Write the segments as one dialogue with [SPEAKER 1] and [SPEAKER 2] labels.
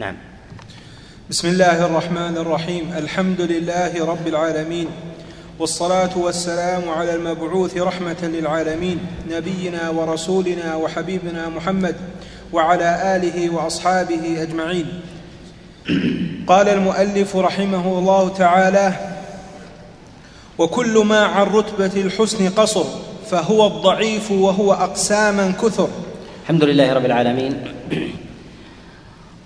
[SPEAKER 1] نعم.
[SPEAKER 2] بسم الله الرحمن الرحيم. الحمد لله رب العالمين والصلاة والسلام على المبعوث رحمة للعالمين نبينا ورسولنا وحبيبنا محمد وعلى آله وأصحابه أجمعين. قال المؤلف رحمه الله تعالى وكل ما عن رتبة الحسن قصر فهو الضعيف وهو اقساما كثر.
[SPEAKER 1] الحمد لله رب العالمين.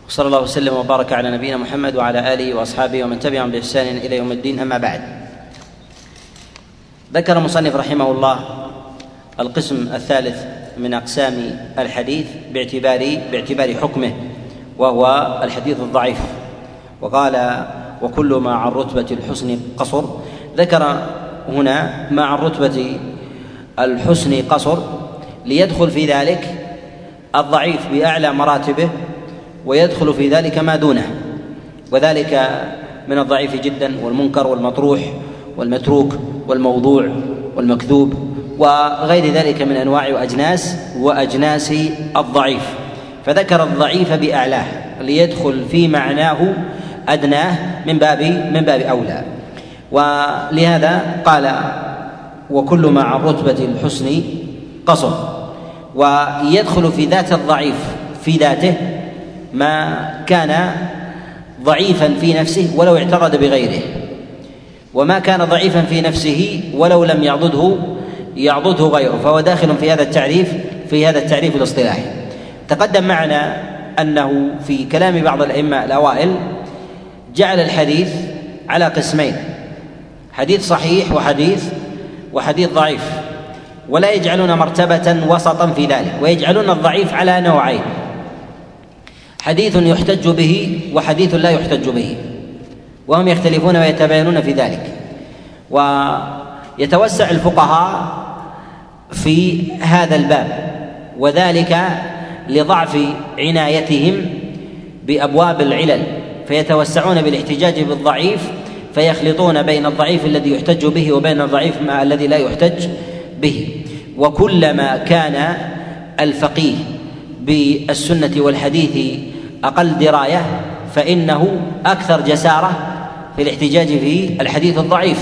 [SPEAKER 1] وصلى الله وسلم وبارك على نبينا محمد وعلى آله وأصحابه ومن تبعهم بإحسان إلى يوم الدين أما بعد. ذكر المصنف رحمه الله القسم الثالث من أقسام الحديث باعتبار باعتبار حكمه وهو الحديث الضعيف. وقال وكل ما عن رتبة الحسن قصر. ذكر هنا ما عن رتبة الحسن قصر ليدخل في ذلك الضعيف بأعلى مراتبه ويدخل في ذلك ما دونه. وذلك من الضعيف جدا والمنكر والمطروح والمتروك والموضوع والمكذوب وغير ذلك من أنواع وأجناس وأجناس الضعيف. فذكر الضعيف بأعلاه ليدخل في معناه أدناه من باب من باب أولى. ولهذا قال وكل ما عن رتبة الحسن قصر. ويدخل في ذات الضعيف في ذاته ما كان ضعيفا في نفسه ولو اعترض بغيره. وما كان ضعيفا في نفسه ولو لم يعضده يعضده غيره. فهو داخل في هذا التعريف في هذا التعريف الاصطلاحي. تقدم معنا أنه في كلام بعض الأئمة الأوائل جعل الحديث على قسمين حديث صحيح وحديث وحديث ضعيف. ولا يجعلون مرتبة وسطا في ذلك ويجعلون الضعيف على نوعين. حديث يحتج به وحديث لا يحتج به. وهم يختلفون ويتباينون في ذلك. ويتوسع الفقهاء في هذا الباب وذلك لضعف عنايتهم بأبواب العلل. فيتوسعون بالاحتجاج بالضعيف فيخلطون بين الضعيف الذي يحتج به وبين الضعيف الذي لا يحتج به. وكلما كان الفقيه بالسنة والحديث أقل دراية فإنه أكثر جسارة في الاحتجاج في الحديث الضعيف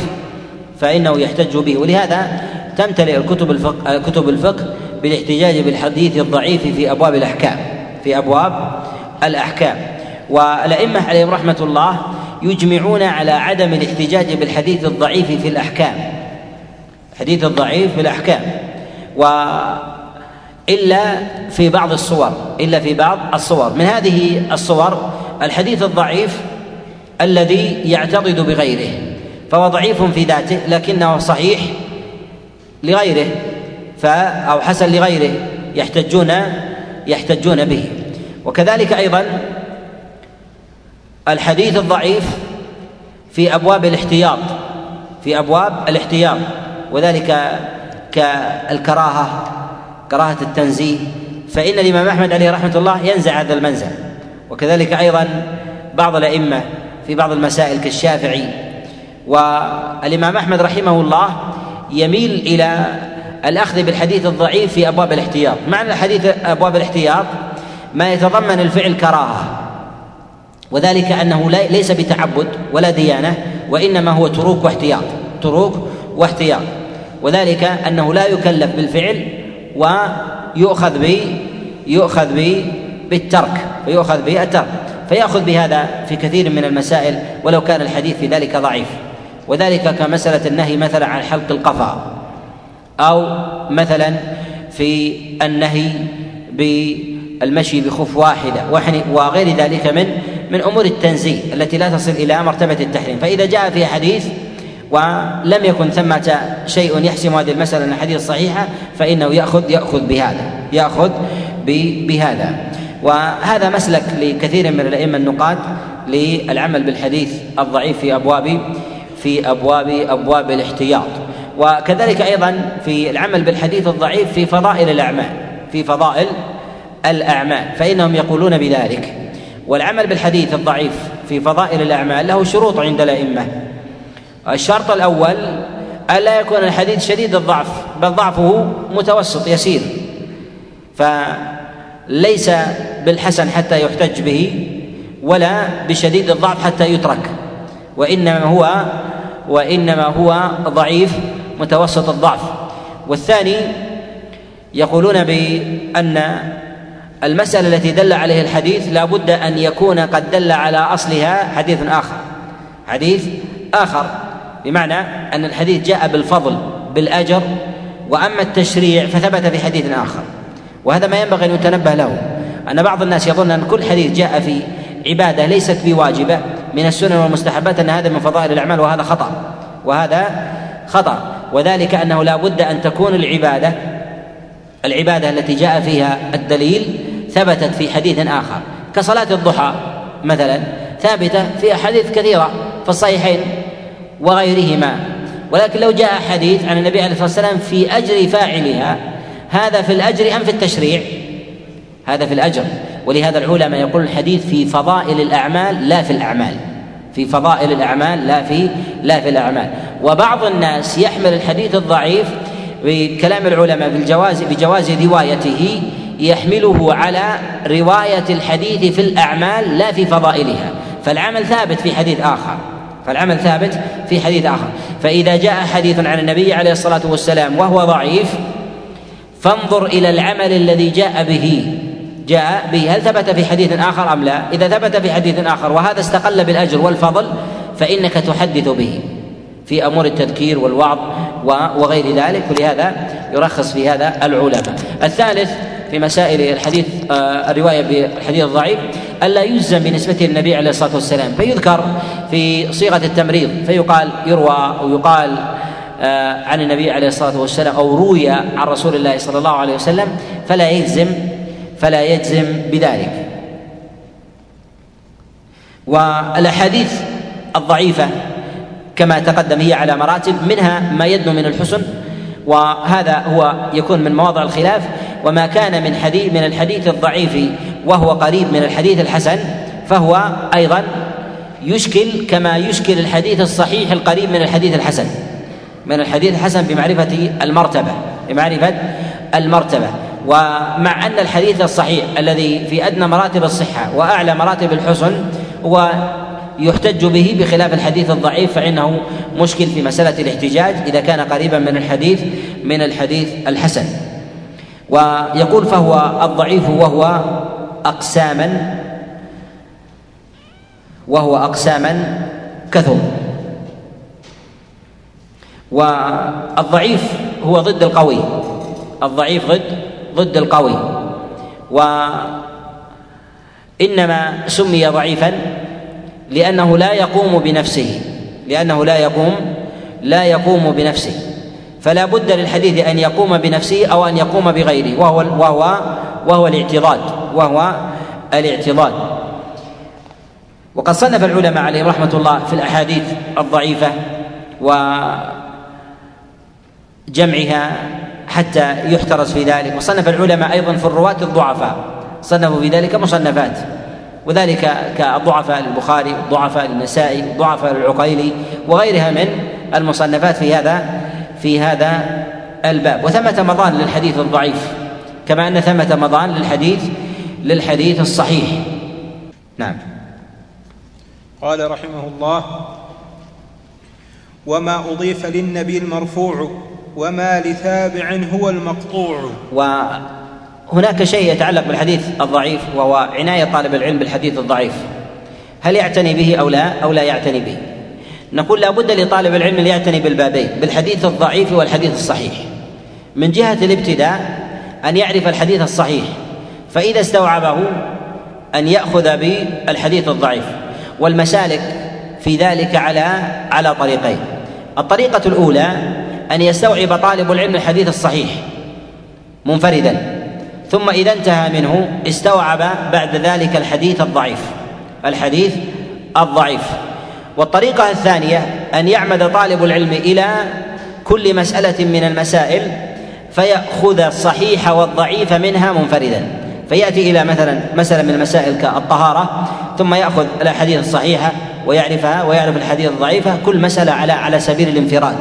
[SPEAKER 1] فإنه يحتج به. ولهذا تمتلئ الكتب الفقه كتب الفقه بالاحتجاج بالحديث الضعيف في أبواب الأحكام في أبواب الأحكام. والأئمة عليهم رحمة الله يجمعون على عدم الاحتجاج بالحديث الضعيف في الأحكام الحديث الضعيف في الأحكام. و إلا في بعض الصور إلا في بعض الصور. من هذه الصور الحديث الضعيف الذي يعتضد بغيره فهو ضعيف في ذاته لكنه صحيح لغيره ف أو حسن لغيره يحتجون يحتجون به. وكذلك أيضا الحديث الضعيف في أبواب الاحتياط في أبواب الاحتياط وذلك كالكراهة كراهة التنزيه فإن الإمام أحمد عليه رحمة الله ينزع هذا المنزع. وكذلك أيضا بعض الأئمة في بعض المسائل كالشافعي. والإمام أحمد رحمه الله يميل إلى الأخذ بالحديث الضعيف في أبواب الاحتياط. معنى الحديث أبواب الاحتياط ما يتضمن الفعل كراهة وذلك أنه ليس بتعبد ولا ديانة وإنما هو تروك واحتياط. تروك واحتياط. وذلك أنه لا يكلف بالفعل ويؤخذ ب يؤخذ ب بالترك ويؤخذ بالترك. فيأخذ بهذا في كثير من المسائل ولو كان الحديث في ذلك ضعيف. وذلك كمسألة النهي مثلا عن حلق القفا أو مثلا في النهي بالمشي بخف واحدة وغير ذلك من من أمور التنزيه التي لا تصل إلى مرتبة التحريم. فإذا جاء في حديث ولم يكن ثمة شيء يحسم هذه المسألة من الحديث الصحيحة فإنه يأخذ يأخذ بهذا يأخذ بهذا. وهذا مسلك لكثير من الأئمة النقاد للعمل بالحديث الضعيف في أبواب في أبواب أبواب الاحتياط. وكذلك أيضا في العمل بالحديث الضعيف في فضائل الأعمال في فضائل الأعمال فإنهم يقولون بذلك. والعمل بالحديث الضعيف في فضائل الأعمال له شروط عند الأئمة. الشرط الأول ألا يكون الحديث شديد الضعف بل ضعفه متوسط يسير. فليس بالحسن حتى يحتج به ولا بشديد الضعف حتى يترك. وإنما هو وإنما هو ضعيف متوسط الضعف. والثاني يقولون بأن المسألة التي دل عليه الحديث لا بد أن يكون قد دل على أصلها حديث آخر. حديث آخر. بمعنى أن الحديث جاء بالفضل بالأجر وأما التشريع فثبت في حديث آخر. وهذا ما ينبغي أن يتنبه له. أن بعض الناس يظن أن كل حديث جاء في عبادة ليست بواجبة من السنن والمستحبات أن هذا من فضائل الأعمال وهذا خطأ وهذا خطأ. وذلك أنه لا بد أن تكون العبادة العبادة التي جاء فيها الدليل ثبتت في حديث آخر. كصلاة الضحى مثلا ثابتة في أحاديث كثيرة في الصحيحين. وغيرهما. ولكن لو جاء حديث عن النبي عليه الصلاة والسلام في أجر فاعلها هذا في الأجر أم في التشريع؟ هذا في الأجر. ولهذا العلماء يقول الحديث في فضائل الأعمال لا في الأعمال. في فضائل الأعمال لا في لا في الأعمال. وبعض الناس يحمل الحديث الضعيف بكلام العلماء بالجواز بجواز روايته يحمله على رواية الحديث في الأعمال لا في فضائلها. فالعمل ثابت في حديث آخر. فالعمل ثابت في حديث آخر. فإذا جاء حديث عن النبي عليه الصلاة والسلام وهو ضعيف فانظر إلى العمل الذي جاء به. جاء به. هل ثبت في حديث آخر أم لا؟ إذا ثبت في حديث آخر وهذا استقل بالأجر والفضل فإنك تحدث به في أمور التذكير والوعظ وغير ذلك. ولهذا يرخص في هذا العلماء. الثالث في مسائل الحديث آه، الرواية بالحديث الضعيف ألا يجزم بنسبته للنبي عليه الصلاة والسلام؟ فيذكر في صيغة التمريض فيقال يروى أو يقال آه، عن النبي عليه الصلاة والسلام أو روي عن رسول الله صلى الله عليه وسلم فلا يجزم فلا يجزم بذلك. والأحاديث الضعيفة كما تقدم هي على مراتب منها ما يدنو من الحسن وهذا هو يكون من مواضع الخلاف. وما كان من حديث من الحديث الضعيف وهو قريب من الحديث الحسن فهو أيضا يشكل كما يشكل الحديث الصحيح القريب من الحديث الحسن. من الحديث الحسن بمعرفة المرتبة بمعرفة المرتبة. ومع أن الحديث الصحيح الذي في أدنى مراتب الصحة وأعلى مراتب الحسن هو يحتج به بخلاف الحديث الضعيف فإنه مشكل في مسألة الاحتجاج إذا كان قريبا من الحديث من الحديث الحسن. ويقول فهو الضعيف وهو أقساما وهو أقساما كثر. والضعيف هو ضد القوي. الضعيف ضد ضد القوي. وإنما سمي ضعيفا لأنه لا يقوم بنفسه لأنه لا يقوم لا يقوم بنفسه. فلا بد للحديث أن يقوم بنفسه أو أن يقوم بغيره. وهو وهو وهو الاعتضاد وهو الاعتضاد وقد صنف العلماء عليهم رحمة الله في الأحاديث الضعيفة وجمعها حتى يحترز في ذلك. وصنف العلماء أيضا في الرواة الضعفاء. صنفوا في ذلك مصنفات. وذلك كضعفاء للبخاري ضعفاء للنسائي ضعفاء للعقيلي وغيرها من المصنفات في هذا في هذا الباب. وثمة مضان للحديث الضعيف كما أن ثمة مضان للحديث للحديث الصحيح. نعم.
[SPEAKER 2] قال رحمه الله وما أضيف للنبي المرفوع وما لتابع هو المقطوع.
[SPEAKER 1] هناك شيء يتعلق بالحديث الضعيف وهو عناية طالب العلم بالحديث الضعيف. هل يعتني به أو لا؟ أو لا يعتني به؟ نقول لا بد لطالب العلم أن يعتني بالبابين بالحديث الضعيف والحديث الصحيح. من جهة الابتداء أن يعرف الحديث الصحيح فإذا استوعبه أن يأخذ بالحديث الضعيف. والمسالك في ذلك على على طريقين. الطريقة الأولى أن يستوعب طالب العلم الحديث الصحيح منفردا ثم إذا انتهى منه استوعب بعد ذلك الحديث الضعيف الحديث الضعيف. والطريقة الثانية أن يعمد طالب العلم إلى كل مسألة من المسائل فيأخذ الصحيح والضعيف منها منفردا. فيأتي إلى مثلا مسألة من المسائل كالطهارة ثم يأخذ الأحاديث الصحيحة ويعرفها ويعرف الحديث الضعيفة كل مسألة على على سبيل الانفراد.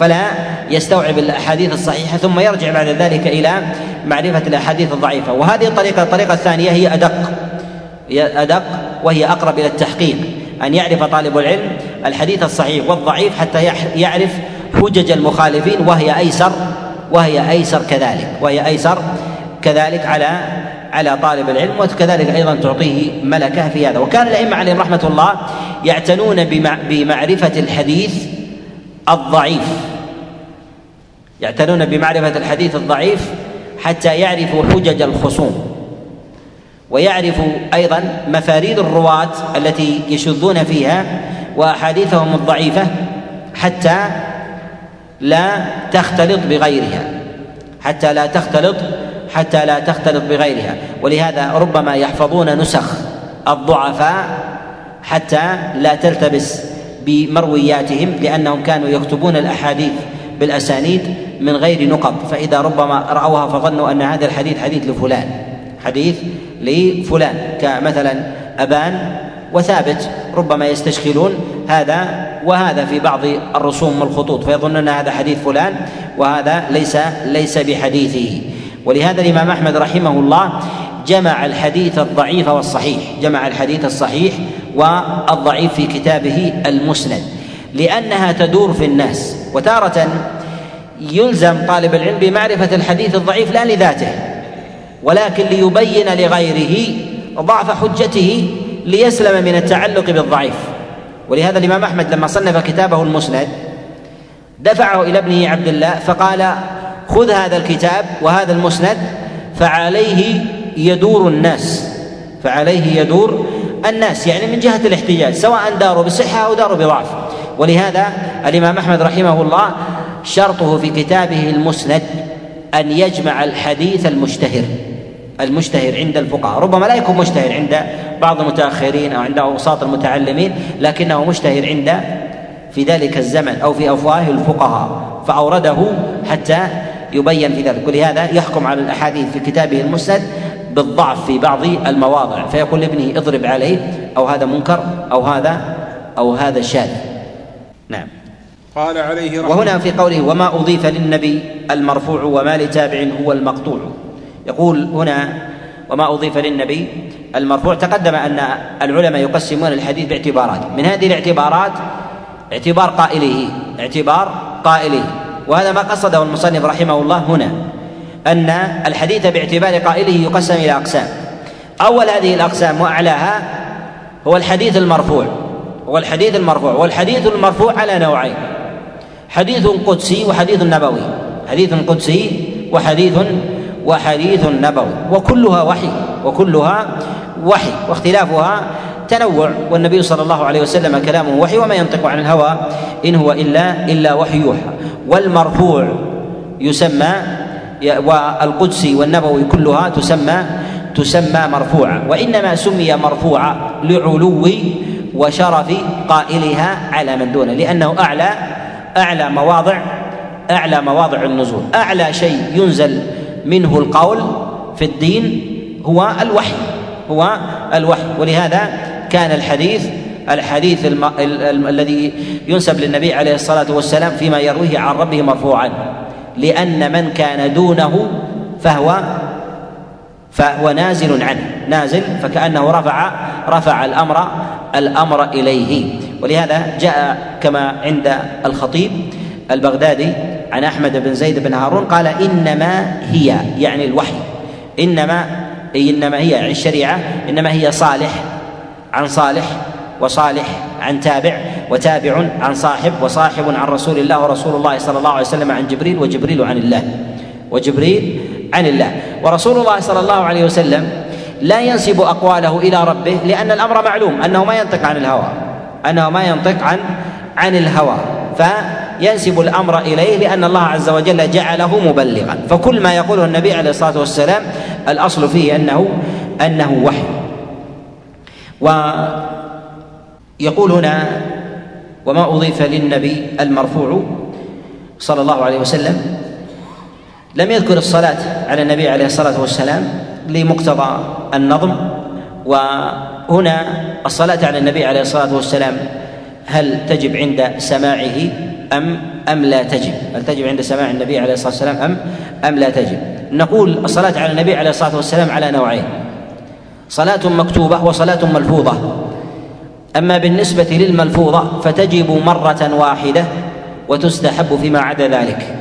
[SPEAKER 1] فلا يستوعب الأحاديث الصحيحة ثم يرجع بعد ذلك إلى معرفة الأحاديث الضعيفة. وهذه الطريقة الطريقة الثانية هي أدق. هي أدق وهي أقرب إلى التحقيق. أن يعرف طالب العلم الحديث الصحيح والضعيف حتى يعرف حجج المخالفين وهي أيسر وهي أيسر كذلك وهي أيسر كذلك على على طالب العلم وكذلك أيضا تعطيه ملكه في هذا. وكان الأئمة عليهم رحمة الله يعتنون بمعرفة الحديث الضعيف. يعتنون بمعرفة الحديث الضعيف حتى يعرفوا حجج الخصوم. ويعرفوا أيضا مفاريد الرواة التي يشذون فيها وأحاديثهم الضعيفة حتى لا تختلط بغيرها حتى لا تختلط حتى لا تختلط بغيرها. ولهذا ربما يحفظون نسخ الضعفاء حتى لا تلتبس بمروياتهم لأنهم كانوا يكتبون الأحاديث بالأسانيد من غير نقط. فإذا ربما رأوها فظنوا أن هذا الحديث حديث لفلان حديث لفلان كمثلا أبان وثابت ربما يستشكلون هذا وهذا في بعض الرسوم والخطوط فيظنون هذا حديث فلان وهذا ليس ليس بحديثه. ولهذا الإمام أحمد رحمه الله جمع الحديث الضعيف والصحيح جمع الحديث الصحيح والضعيف في كتابه المسند لأنها تدور في الناس. وتارة يلزم طالب العلم بمعرفة الحديث الضعيف لا لذاته. ولكن ليبين لغيره ضعف حجته ليسلم من التعلق بالضعيف. ولهذا الإمام أحمد لما صنف كتابه المسند دفعه إلى ابنه عبد الله فقال خذ هذا الكتاب وهذا المسند فعليه يدور الناس. فعليه يدور الناس يعني من جهة الاحتجاج سواء داروا بصحة أو داروا بضعف. ولهذا الإمام أحمد رحمه الله شرطه في كتابه المسند أن يجمع الحديث المشتهر المشتهر عند الفقهاء. ربما لا يكون مشتهر عند بعض المتأخرين أو عند أوساط المتعلمين لكنه مشتهر عند في ذلك الزمن أو في أفواه الفقهاء. فأورده حتى يبين في ذلك. ولهذا يحكم على الأحاديث في كتابه المسند بالضعف في بعض المواضع. فيقول لابنه اضرب عليه أو هذا منكر أو هذا أو هذا شاذ. نعم.
[SPEAKER 2] قال عليه
[SPEAKER 1] رحمة وهنا في قوله وما أضيف للنبي المرفوع وما لتابع هو المقطوع. يقول هنا وما أضيف للنبي المرفوع تقدم أن العلماء يقسمون الحديث باعتبارات. من هذه الاعتبارات اعتبار قائله اعتبار قائله. وهذا ما قصده المصنف رحمه الله هنا أن الحديث باعتبار قائله يقسم إلى أقسام. أول هذه الأقسام وأعلاها هو الحديث المرفوع هو الحديث المرفوع والحديث المرفوع على نوعين. حديث قدسي وحديث نبوي. حديث قدسي وحديث وحديث نبوي. وكلها وحي. وكلها وحي. واختلافها تنوع. والنبي صلى الله عليه وسلم كلامه وحي وما ينطق عن الهوى إن هو الا إلا وحي يوحى. والمرفوع يسمى والقدسي والنبوي كلها تسمى تسمى مرفوعة. وإنما سمي مرفوعة لعلو وشرف قائلها على من دونه. لأنه أعلى أعلى مواضع أعلى مواضع النزول. أعلى شيء ينزل منه القول في الدين هو الوحي هو الوحي. ولهذا كان الحديث الحديث الم... ال... ال... الذي ينسب للنبي عليه الصلاة والسلام فيما يرويه عن ربه مرفوعا. لأن من كان دونه فهو فهو نازل عنه نازل فكأنه رفع رفع الأمر الأمر إليه. ولهذا جاء كما عند الخطيب البغدادي عن أحمد بن زيد بن هارون قال إنما هي يعني الوحي. إنما إنما هي يعني الشريعة إنما هي صالح عن صالح وصالح عن تابع وتابع عن صاحب وصاحب عن رسول الله ورسول الله صلى الله عليه وسلم عن جبريل وجبريل عن الله وجبريل عن الله. ورسول الله صلى الله عليه وسلم لا ينسب أقواله إلى ربه لأن الأمر معلوم أنه ما ينطق عن الهوى. أنه ما ينطق عن عن الهوى فينسب الأمر إليه لأن الله عز وجل جعله مبلغا. فكل ما يقوله النبي عليه الصلاة والسلام الأصل فيه انه أنه وحي. ويقول هنا وما أضيف للنبي المرفوع صلى الله عليه وسلم. لم يذكر الصلاة على النبي عليه الصلاة والسلام لمقتضى النظم وهنا الصلاة على النبي عليه الصلاة والسلام هل تجب عند سماعه أم أم لا تجب؟ هل تجب عند سماع النبي عليه الصلاة والسلام أم أم لا تجب؟ نقول الصلاة على النبي عليه الصلاة والسلام على نوعين صلاة مكتوبة وصلاة ملفوظة أما بالنسبة للملفوظة فتجب مرة واحدة وتستحب فيما عدا ذلك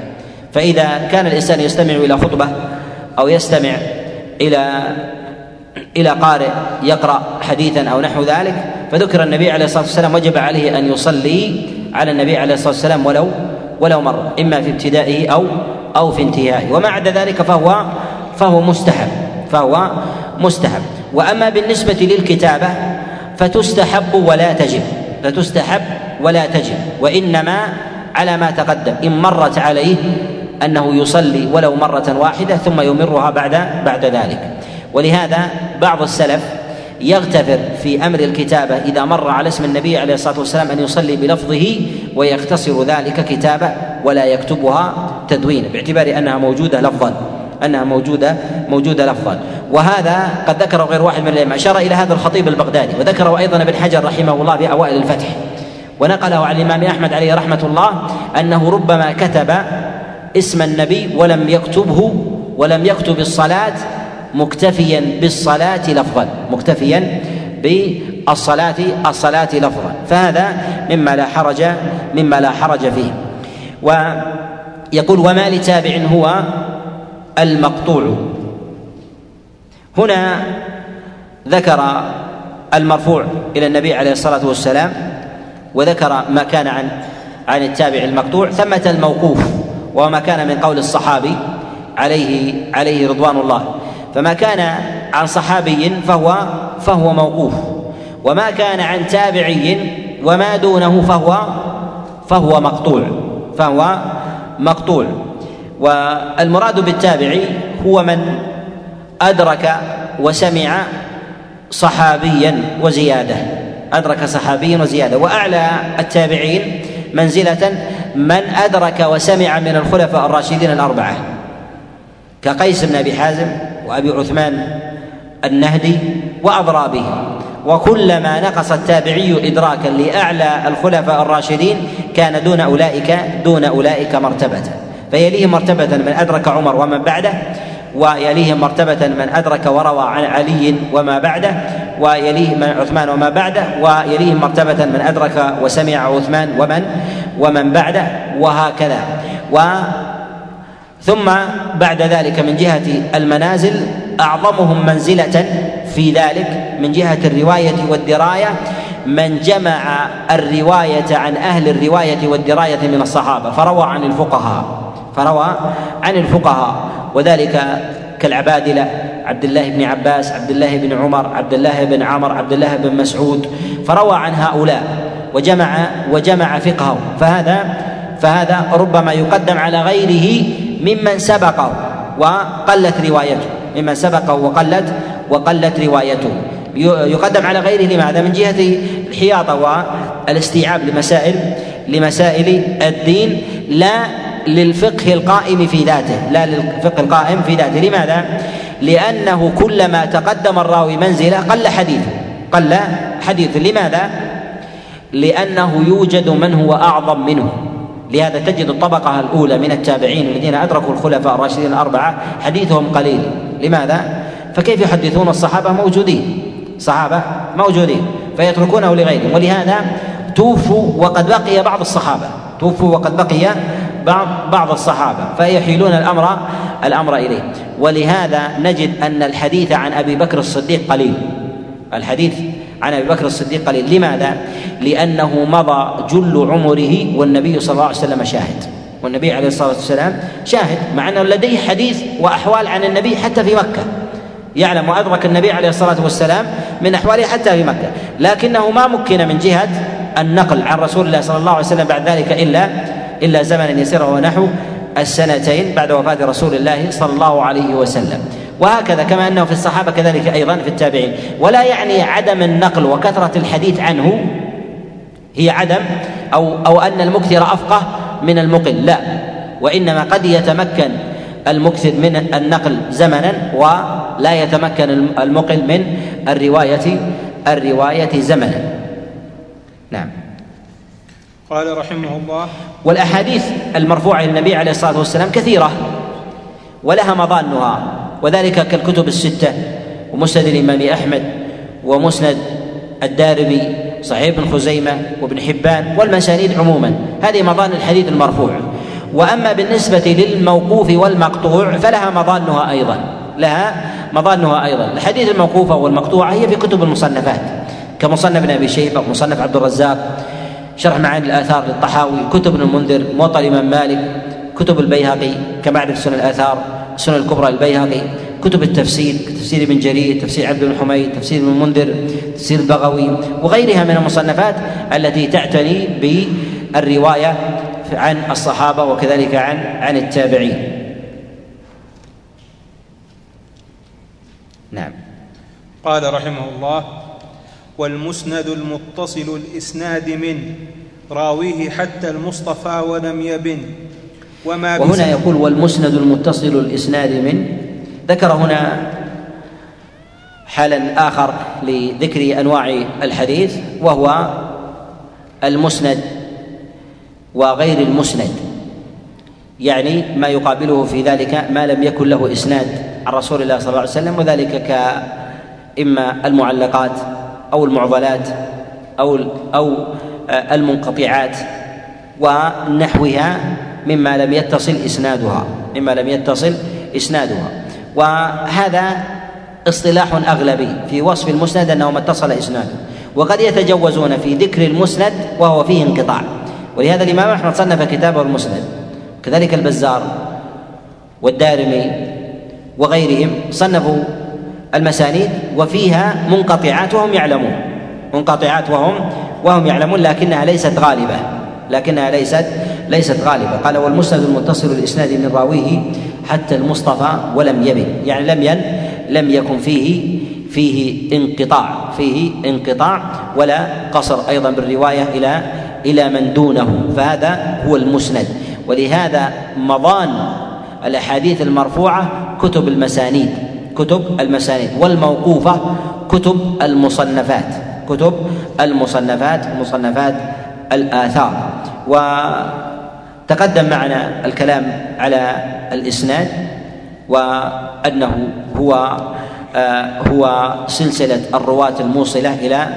[SPEAKER 1] فإذا كان الإنسان يستمع إلى خطبة أو يستمع إلى إلى قارئ يقرأ حديثا أو نحو ذلك فذكر النبي عليه الصلاة والسلام وجب عليه أن يصلي على النبي عليه الصلاة والسلام ولو ولو مرة إما في ابتدائه أو أو في انتهائه. وما عدا ذلك فهو فهو مستحب فهو مستحب. وأما بالنسبة للكتابة فتستحب ولا تجب فتستحب ولا تجب وإنما على ما تقدم. إن مرت عليه أنه يصلي ولو مرة واحدة ثم يمرها بعد بعد ذلك. ولهذا بعض السلف يغتفر في أمر الكتابة إذا مر على اسم النبي عليه الصلاة والسلام أن يصلي بلفظه ويختصر ذلك كتابة ولا يكتبها تدوينا باعتبار أنها موجودة لفظا أنها موجودة موجودة لفظا. وهذا قد ذكره غير واحد من الأئمة أشار إلى هذا الخطيب البغدادي وذكره أيضا ابن حجر رحمه الله في أوائل الفتح. ونقله عن الإمام أحمد عليه رحمة الله أنه ربما كتب اسم النبي ولم يكتبه ولم يكتب الصلاة مكتفيا بالصلاة لفظا. مكتفيا بالصلاة الصلاة لفظا. فهذا مما لا حرج مما لا حرج فيه. ويقول وما لتابع هو المقطوع. هنا ذكر المرفوع إلى النبي عليه الصلاة والسلام وذكر ما كان عن عن التابع المقطوع. ثمة الموقوف وما كان من قول الصحابي عليه عليه رضوان الله. فما كان عن صحابي فهو فهو موقوف. وما كان عن تابعي وما دونه فهو فهو مقطوع فهو مقطوع والمراد بالتابعي هو من أدرك وسمع صحابيا وزيادة. أدرك صحابيا وزيادة. وأعلى التابعين منزلة من أدرك وسمع من الخلفاء الراشدين الأربعة. كقيس بن أبي حازم وأبي عثمان النهدي وأضرابه وكلما نقص التابعي إدراكا لأعلى الخلفاء الراشدين كان دون أولئك دون أولئك مرتبة. فيليه مرتبة من أدرك عمر ومن بعده ويليه مرتبة من أدرك وروى عن علي وما بعده ويليه من عثمان وما بعده ويليه مرتبة من أدرك وسمع عثمان ومن ومن بعده وهكذا. و ثم بعد ذلك من جهة المنازل أعظمهم منزلة في ذلك من جهة الرواية والدراية من جمع الرواية عن أهل الرواية والدراية من الصحابة فروى عن الفقهاء فروى عن الفقهاء وذلك كالعبادلة عبد الله بن عباس عبد الله بن عمر عبد الله بن عمر عبد الله بن مسعود فروى عن هؤلاء وجمع وجمع فقهه فهذا فهذا ربما يقدم على غيره ممن سبقه وقلت روايته. ممن سبقه وقلت وقلت روايته. يقدم على غيره. لماذا؟ من جهة الحياطة والاستيعاب لمسائل لمسائل الدين لا للفقه القائم في ذاته. لا للفقه القائم في ذاته. لماذا؟ لأنه كلما تقدم الراوي منزلة قل حديثه قل حديثه لماذا؟ لأنه يوجد من هو أعظم منه. لهذا تجد الطبقة الأولى من التابعين الذين أدركوا الخلفاء الراشدين الأربعة حديثهم قليل. لماذا؟ فكيف يحدثون الصحابة موجودين؟ صحابة موجودين فيتركونه لغيرهم. ولهذا توفوا وقد بقي بعض الصحابة. توفوا وقد بقي بعض بعض الصحابة فيحيلون الأمر الأمر إليه. ولهذا نجد أن الحديث عن أبي بكر الصديق قليل. الحديث عن أبي بكر الصديق قليل. لماذا؟ لأنه مضى جل عمره والنبي صلى الله عليه وسلم شاهد. والنبي عليه الصلاة والسلام شاهد مع أنه لديه حديث وأحوال عن النبي حتى في مكة. يعلم وأدرك النبي عليه الصلاة والسلام من أحواله حتى في مكة. لكنه ما مكن من جهة النقل عن رسول الله صلى الله عليه وسلم بعد ذلك إلا إلا زمنا يسيرا ونحو السنتين بعد وفاة رسول الله صلى الله عليه وسلم. وهكذا كما أنه في الصحابة كذلك أيضا في التابعين. ولا يعني عدم النقل وكثرة الحديث عنه هي عدم أو أو أن المكثر أفقه من المقل. لا. وإنما قد يتمكن المكثر من النقل زمنا ولا يتمكن المقل من الرواية الرواية زمنا. نعم.
[SPEAKER 2] قال رحمه الله
[SPEAKER 1] والأحاديث المرفوعة للنبي عليه الصلاة والسلام كثيرة ولها مظانها. وذلك كالكتب الستة ومسند الإمام أحمد ومسند الدارمي صحيح ابن خزيمة وابن حبان والمسانيد عموما. هذه مظان الحديث المرفوع. وأما بالنسبة للموقوف والمقطوع فلها مظانها أيضا. لها مظانها أيضا. الحديث الموقوفة والمقطوعة هي في كتب المصنفات كمصنف ابن أبي شيبة ومصنف عبد الرزاق شرح معاني الآثار للطحاوي كتب ابن المنذر موطأ الإمام مالك كتب البيهقي كمعرفة سنن الآثار. السنن الكبرى للبيهقي كتب التفسير تفسير ابن جرير تفسير عبد بن حميد تفسير ابن المنذر تفسير البغوي وغيرها من المصنفات التي تعتني بالرواية عن الصحابة وكذلك عن عن التابعين. نعم.
[SPEAKER 2] قال رحمه الله والمسند المتصل الإسناد من راويه حتى المصطفى ولم يبن.
[SPEAKER 1] وما وهنا يقول والمسند المتصل الإسناد من ذكر هنا حالا آخر لذكر أنواع الحديث وهو المسند وغير المسند. يعني ما يقابله في ذلك ما لم يكن له إسناد عن رسول الله صلى الله عليه وسلم وذلك كإما المعلقات أو المعضلات أو أو المنقطعات ونحوها مما لم يتصل إسنادها مما لم يتصل إسنادها. وهذا اصطلاح أغلبي في وصف المسند أنه ما اتصل إسناده. وقد يتجوزون في ذكر المسند وهو فيه انقطاع. ولهذا الإمام أحمد صنف كتابه المسند. كذلك البزار والدارمي وغيرهم صنفوا المسانيد وفيها منقطعات وهم يعلمون. منقطعات وهم وهم يعلمون لكنها ليست غالبة. لكنها ليست ليست غالبة. قال والمسند المتصل الإسناد من راويه حتى المصطفى ولم يبن. يعني لم ين لم يكن فيه فيه انقطاع. فيه انقطاع ولا قصر أيضا بالرواية إلى إلى من دونه. فهذا هو المسند. ولهذا مضان الأحاديث المرفوعة كتب المسانيد. كتب المسانيد. والموقوفة كتب المصنفات. كتب المصنفات مصنفات الآثار. وتقدم معنا الكلام على الإسناد وأنه هو آه، هو سلسلة الرواة الموصلة إلى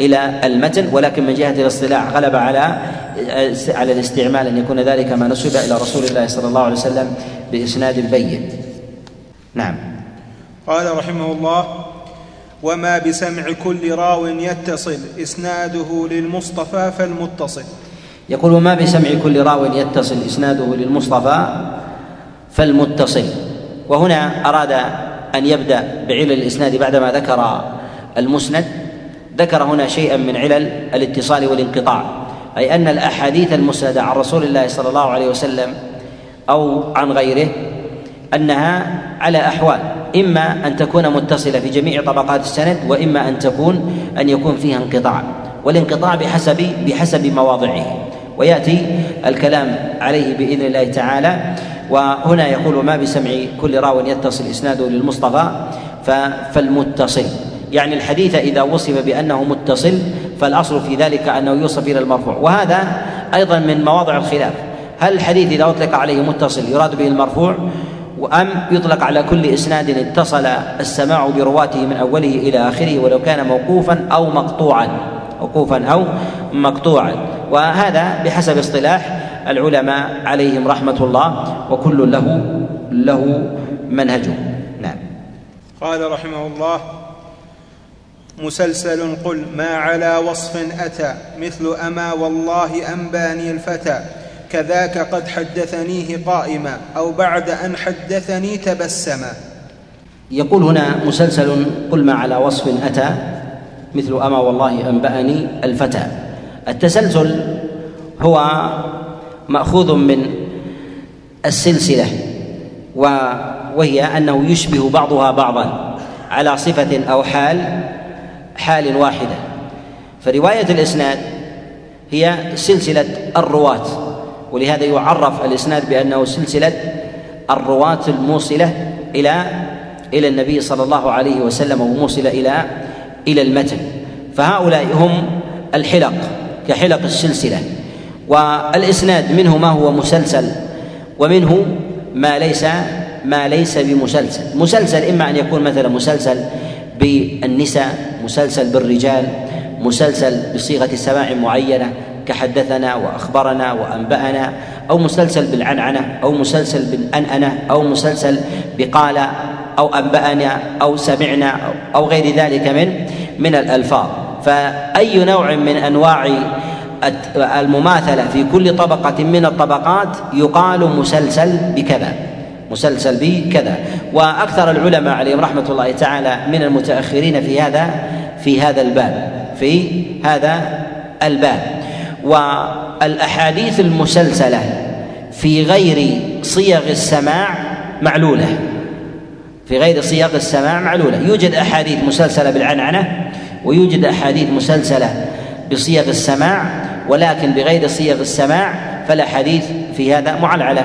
[SPEAKER 1] إلى المتن ولكن من جهة الاصطلاح غلب على آه، على الاستعمال أن يكون ذلك ما نسب إلى رسول الله صلى الله عليه وسلم بإسناد بين. نعم.
[SPEAKER 2] قال رحمه الله وما بسمع كل راو يتصل إسناده للمصطفى فالمتصل.
[SPEAKER 1] يقول وما بسمع كل راو يتصل إسناده للمصطفى فالمتصل. وهنا أراد أن يبدأ بعلل الإسناد بعدما ذكر المسند. ذكر هنا شيئا من علل الاتصال والانقطاع أي أن الأحاديث المسندة عن رسول الله صلى الله عليه وسلم أو عن غيره أنها على أحوال إما أن تكون متصلة في جميع طبقات السند وإما أن تكون أن يكون فيها انقطاع والانقطاع بحسب بحسب مواضعه. ويأتي الكلام عليه بإذن الله تعالى. وهنا يقول ما بسمع كل راو يتصل إسناده للمصطفى فالمتصل. يعني الحديث إذا وصف بأنه متصل فالأصل في ذلك أنه يوصف إلى المرفوع. وهذا أيضا من مواضع الخلاف. هل الحديث إذا أطلق عليه متصل يراد به المرفوع؟ وأم يطلق على كل إسناد اتصل السماع برواته من أوله إلى آخره ولو كان موقوفا أو مقطوعا. موقوفا أو مقطوعا. وهذا بحسب اصطلاح العلماء عليهم رحمة الله وكل له له منهجه. نعم.
[SPEAKER 2] قال رحمه الله مسلسل قل ما على وصف أتى مثل أما والله أنباني الفتى كذاك قد حدثنيه قائما أو بعد أن حدثني تبسما.
[SPEAKER 1] يقول هنا مسلسل قل ما على وصف أتى مثل أما والله أنبأني الفتى. التسلسل هو مأخوذ من السلسلة وهي أنه يشبه بعضها بعضا على صفة أو حال حال واحدة. فرواية الإسناد هي سلسلة الرواة ولهذا يعرف الإسناد بأنه سلسلة الرواة الموصلة إلى إلى النبي صلى الله عليه وسلم وموصلة إلى إلى المتن. فهؤلاء هم الحلق كحلق السلسلة. والإسناد منه ما هو مسلسل ومنه ما ليس ما ليس بمسلسل. مسلسل إما أن يكون مثلا مسلسل بالنساء مسلسل بالرجال مسلسل بصيغة سماع معينة كحدثنا وأخبرنا وأنبأنا أو مسلسل بالعنعنة أو مسلسل بالأنأنة أو مسلسل بقال أو أنبأنا أو سمعنا أو غير ذلك من من الألفاظ. فأي نوع من أنواع المماثلة في كل طبقة من الطبقات يقال مسلسل بكذا مسلسل بكذا. وأكثر العلماء عليهم رحمة الله تعالى من المتأخرين في هذا في هذا الباب في هذا الباب. والأحاديث المسلسلة في غير صيغ السماع معلولة. في غير صيغ السماع معلوله يوجد أحاديث مسلسلة بالعنعنة ويوجد أحاديث مسلسلة بصيغ السماع ولكن بغير صيغ السماع فالاحاديث في هذا معلعلة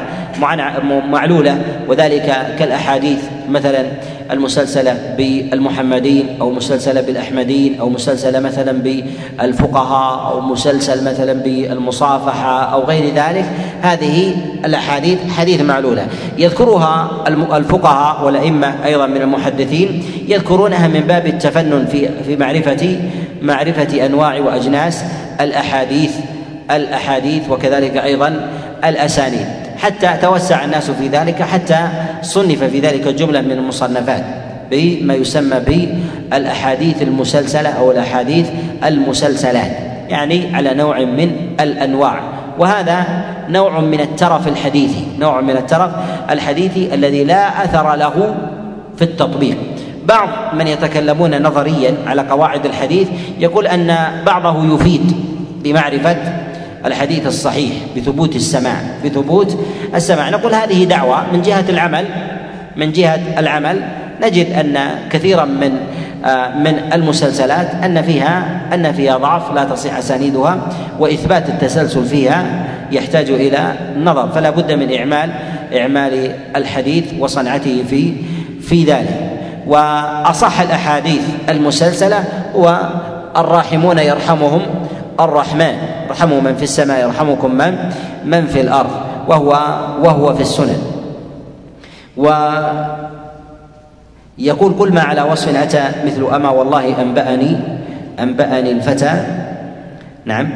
[SPEAKER 1] معلولة. وذلك كالأحاديث مثلا المسلسله بالمحمدين أو مسلسله بالأحمدين أو مسلسله مثلا بالفقهاء أو مسلسل مثلا بالمصافحة أو غير ذلك. هذه الأحاديث حديث معلولة. يذكرها الفقهاء والأئمة أيضا من المحدثين. يذكرونها من باب التفنن في في معرفه معرفة أنواع وأجناس الأحاديث الأحاديث وكذلك أيضا الأسانيد. حتى توسع الناس في ذلك حتى صنف في ذلك جملة من المصنفات بما يسمى بالأحاديث المسلسلة أو الأحاديث المسلسلات يعني على نوع من الأنواع. وهذا نوع من الترف الحديثي نوع من الترف الحديثي الذي لا أثر له في التطبيق. بعض من يتكلمون نظريا على قواعد الحديث يقول أن بعضه يفيد بمعرفة الحديث الصحيح بثبوت السماع بثبوت السماع. نقول هذه دعوة من جهة العمل من جهة العمل. نجد أن كثيرا من آه، من المسلسلات أن فيها أن فيها ضعف لا تصح أسانيدها وإثبات التسلسل فيها يحتاج إلى نظر. فلا بد من إعمال إعمال الحديث وصنعته في في ذلك. وأصح الأحاديث المسلسلة هو الراحمون يرحمهم الرحمن. ارحموا من في السماء يرحمكم من؟ من في الأرض. وهو وهو في السنن. و يقول كل ما على وصف أتى مثل أما والله أنبأني أنبأني الفتى. نعم.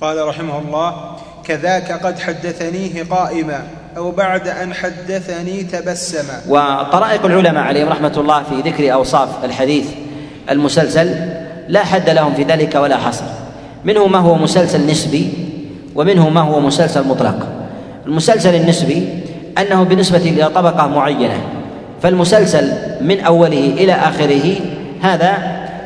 [SPEAKER 2] قال رحمه الله كذاك قد حدثنيه قائما أو بعد أن حدثني تبسما
[SPEAKER 1] وطرائق العلماء عليهم رحمة الله في ذكر أوصاف الحديث المسلسل لا حد لهم في ذلك ولا حصر. منه ما هو مسلسل نسبي ومنه ما هو مسلسل مطلق. المسلسل النسبي أنه بالنسبة إلى طبقة معينة فالمسلسل من أوله إلى آخره هذا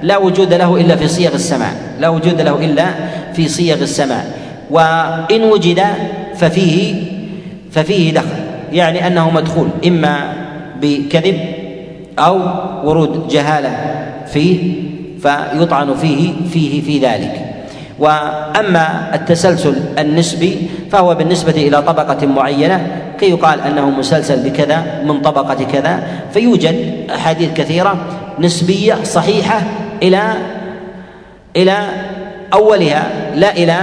[SPEAKER 1] لا وجود له إلا في صيغ السماع لا وجود له إلا في صيغ السماع. وإن وجد ففيه ففيه دخل يعني أنه مدخول إما بكذب أو ورود جهالة فيه فيطعن فيه فيه في ذلك. وأما التسلسل النسبي فهو بالنسبة إلى طبقة معينة كي يقال أنه مسلسل بكذا من طبقة كذا فيوجد أحاديث كثيرة نسبية صحيحة إلى إلى أولها لا إلى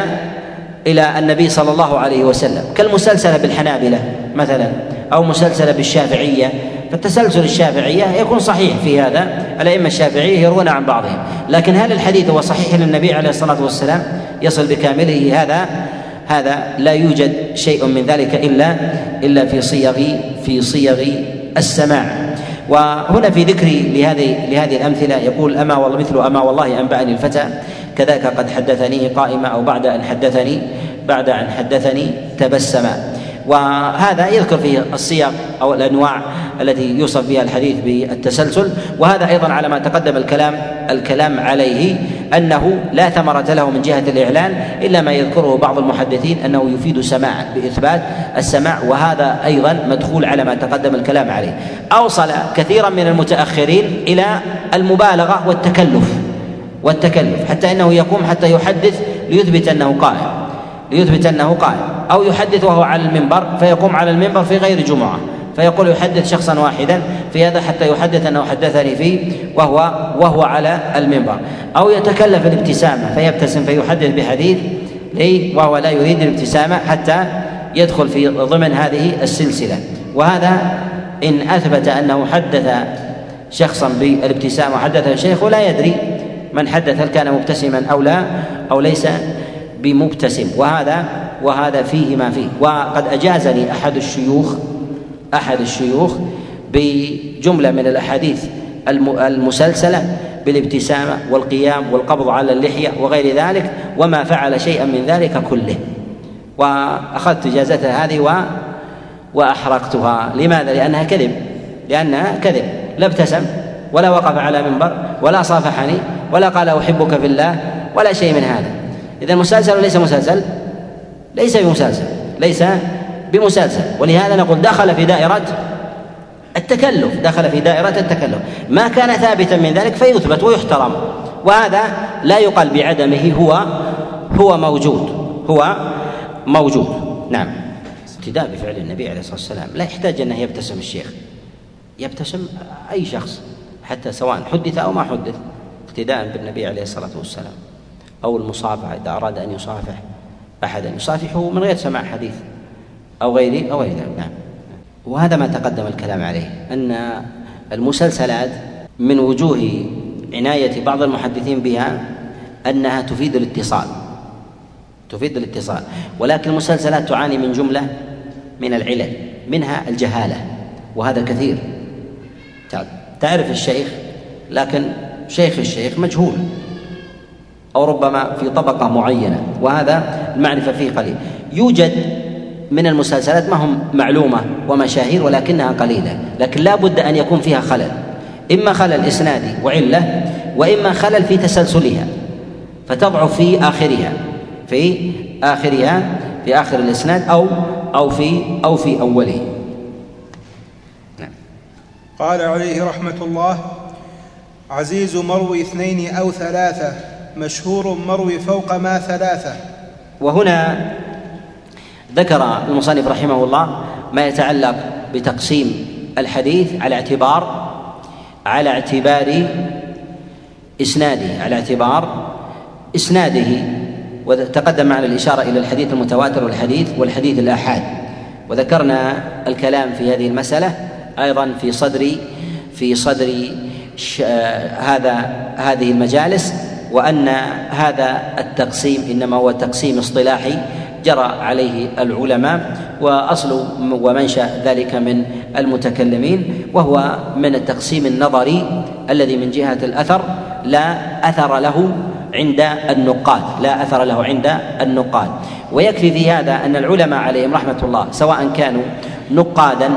[SPEAKER 1] إلى النبي صلى الله عليه وسلم. كالمسلسله بالحنابلة مثلا. أو مسلسله بالشافعية فالتسلسل الشافعية يكون صحيح في هذا الأئمة الشافعية يروون عن بعضهم. لكن هل الحديث هو صحيح للنبي عليه الصلاة والسلام؟ يصل بكامله هذا هذا لا يوجد شيء من ذلك إلا إلا في صيغ في صيغ السماع. وهنا في ذكري لهذه لهذه الأمثلة يقول أما والله مثل أما والله أنبأني الفتى كذاك قد حدثني قائمة أو بعد أن حدثني بعد أن حدثني تبسما وهذا يذكر فيه الصيغ أو الأنواع التي يوصف بها الحديث بالتسلسل. وهذا أيضا على ما تقدم الكلام الكلام عليه أنه لا ثمرة له من جهة الإعلان إلا ما يذكره بعض المحدثين أنه يفيد سماع بإثبات السماع وهذا أيضا مدخول على ما تقدم الكلام عليه. أوصل كثيرا من المتأخرين إلى المبالغة والتكلف والتكلف حتى إنه يقوم حتى يحدث ليثبت أنه قائم ليثبت أنه قائم أو يحدث وهو على المنبر فيقوم على المنبر في غير جمعة فيقول يحدث شخصا واحدا في هذا حتى يحدث أنه حدثني فيه وهو وهو على المنبر. أو يتكلف الابتسامة فيبتسم فيحدث بحديث لي وهو لا يريد الابتسامة حتى يدخل في ضمن هذه السلسلة. وهذا إن أثبت أنه حدث شخصا بالابتسامة وحدثه الشيخ ولا يدري من حدث هل كان مبتسما أو لا أو ليس بمبتسم. وهذا وهذا فيه ما فيه. وقد أجازني أحد الشيوخ أحد الشيوخ بجملة من الأحاديث المسلسلة بالابتسامة والقيام والقبض على اللحية وغير ذلك وما فعل شيئا من ذلك كله. وأخذت إجازته هذه و وأحرقتها. لماذا؟ لأنها كذب. لأنها كذب. لا ابتسم ولا وقف على منبر ولا صافحني ولا قال أحبك في الله ولا شيء من هذا. إذا مسلسل وليس مسلسل ليس بمسلسل ليس بمسلسل. ولهذا نقول دخل في دائرة التكلف دخل في دائرة التكلف. ما كان ثابتا من ذلك فيثبت ويحترم. وهذا لا يقال بعدمه هو هو موجود هو موجود. نعم. ابتداء بفعل النبي عليه الصلاة والسلام. لا يحتاج أنه يبتسم الشيخ. يبتسم أي شخص حتى سواء حدث أو ما حدث اقتداء بالنبي عليه الصلاة والسلام. أو المصافحة إذا أراد أن يصافح أحدا يصافحه من غير سماع حديث أو غيره أو غير ذلك نعم. وهذا ما تقدم الكلام عليه أن المسلسلات من وجوه عناية بعض المحدثين بها أنها تفيد الاتصال تفيد الاتصال. ولكن المسلسلات تعاني من جملة من العلل منها الجهالة وهذا كثير. تعرف الشيخ لكن شيخ الشيخ مجهول. أو ربما في طبقة معينة وهذا المعرفة فيه قليل. يوجد من المسلسلات ما هم معلومة ومشاهير ولكنها قليلة لكن لا بد أن يكون فيها خلل. إما خلل إسنادي وعلة وإما خلل في تسلسلها فتضعف في آخرها في آخرها في آخر الإسناد أو أو في أو في أوله.
[SPEAKER 2] نعم. قال عليه رحمة الله عزيز مروي اثنين أو ثلاثة مشهور مروي فوق ما ثلاثة.
[SPEAKER 1] وهنا ذكر المصنف رحمه الله ما يتعلق بتقسيم الحديث على اعتبار على اعتبار إسناده على اعتبار إسناده. وتقدم معنا الإشارة إلى الحديث المتواتر والحديث والحديث الآحاد. وذكرنا الكلام في هذه المسألة أيضا في صدر في صدر هذا هذه المجالس. وأن هذا التقسيم إنما هو تقسيم اصطلاحي جرى عليه العلماء وأصل ومنشأ ذلك من المتكلمين وهو من التقسيم النظري الذي من جهة الأثر لا أثر له عند النقاد لا أثر له عند النقاد. ويكفي في هذا أن العلماء عليهم رحمة الله سواء كانوا نقادا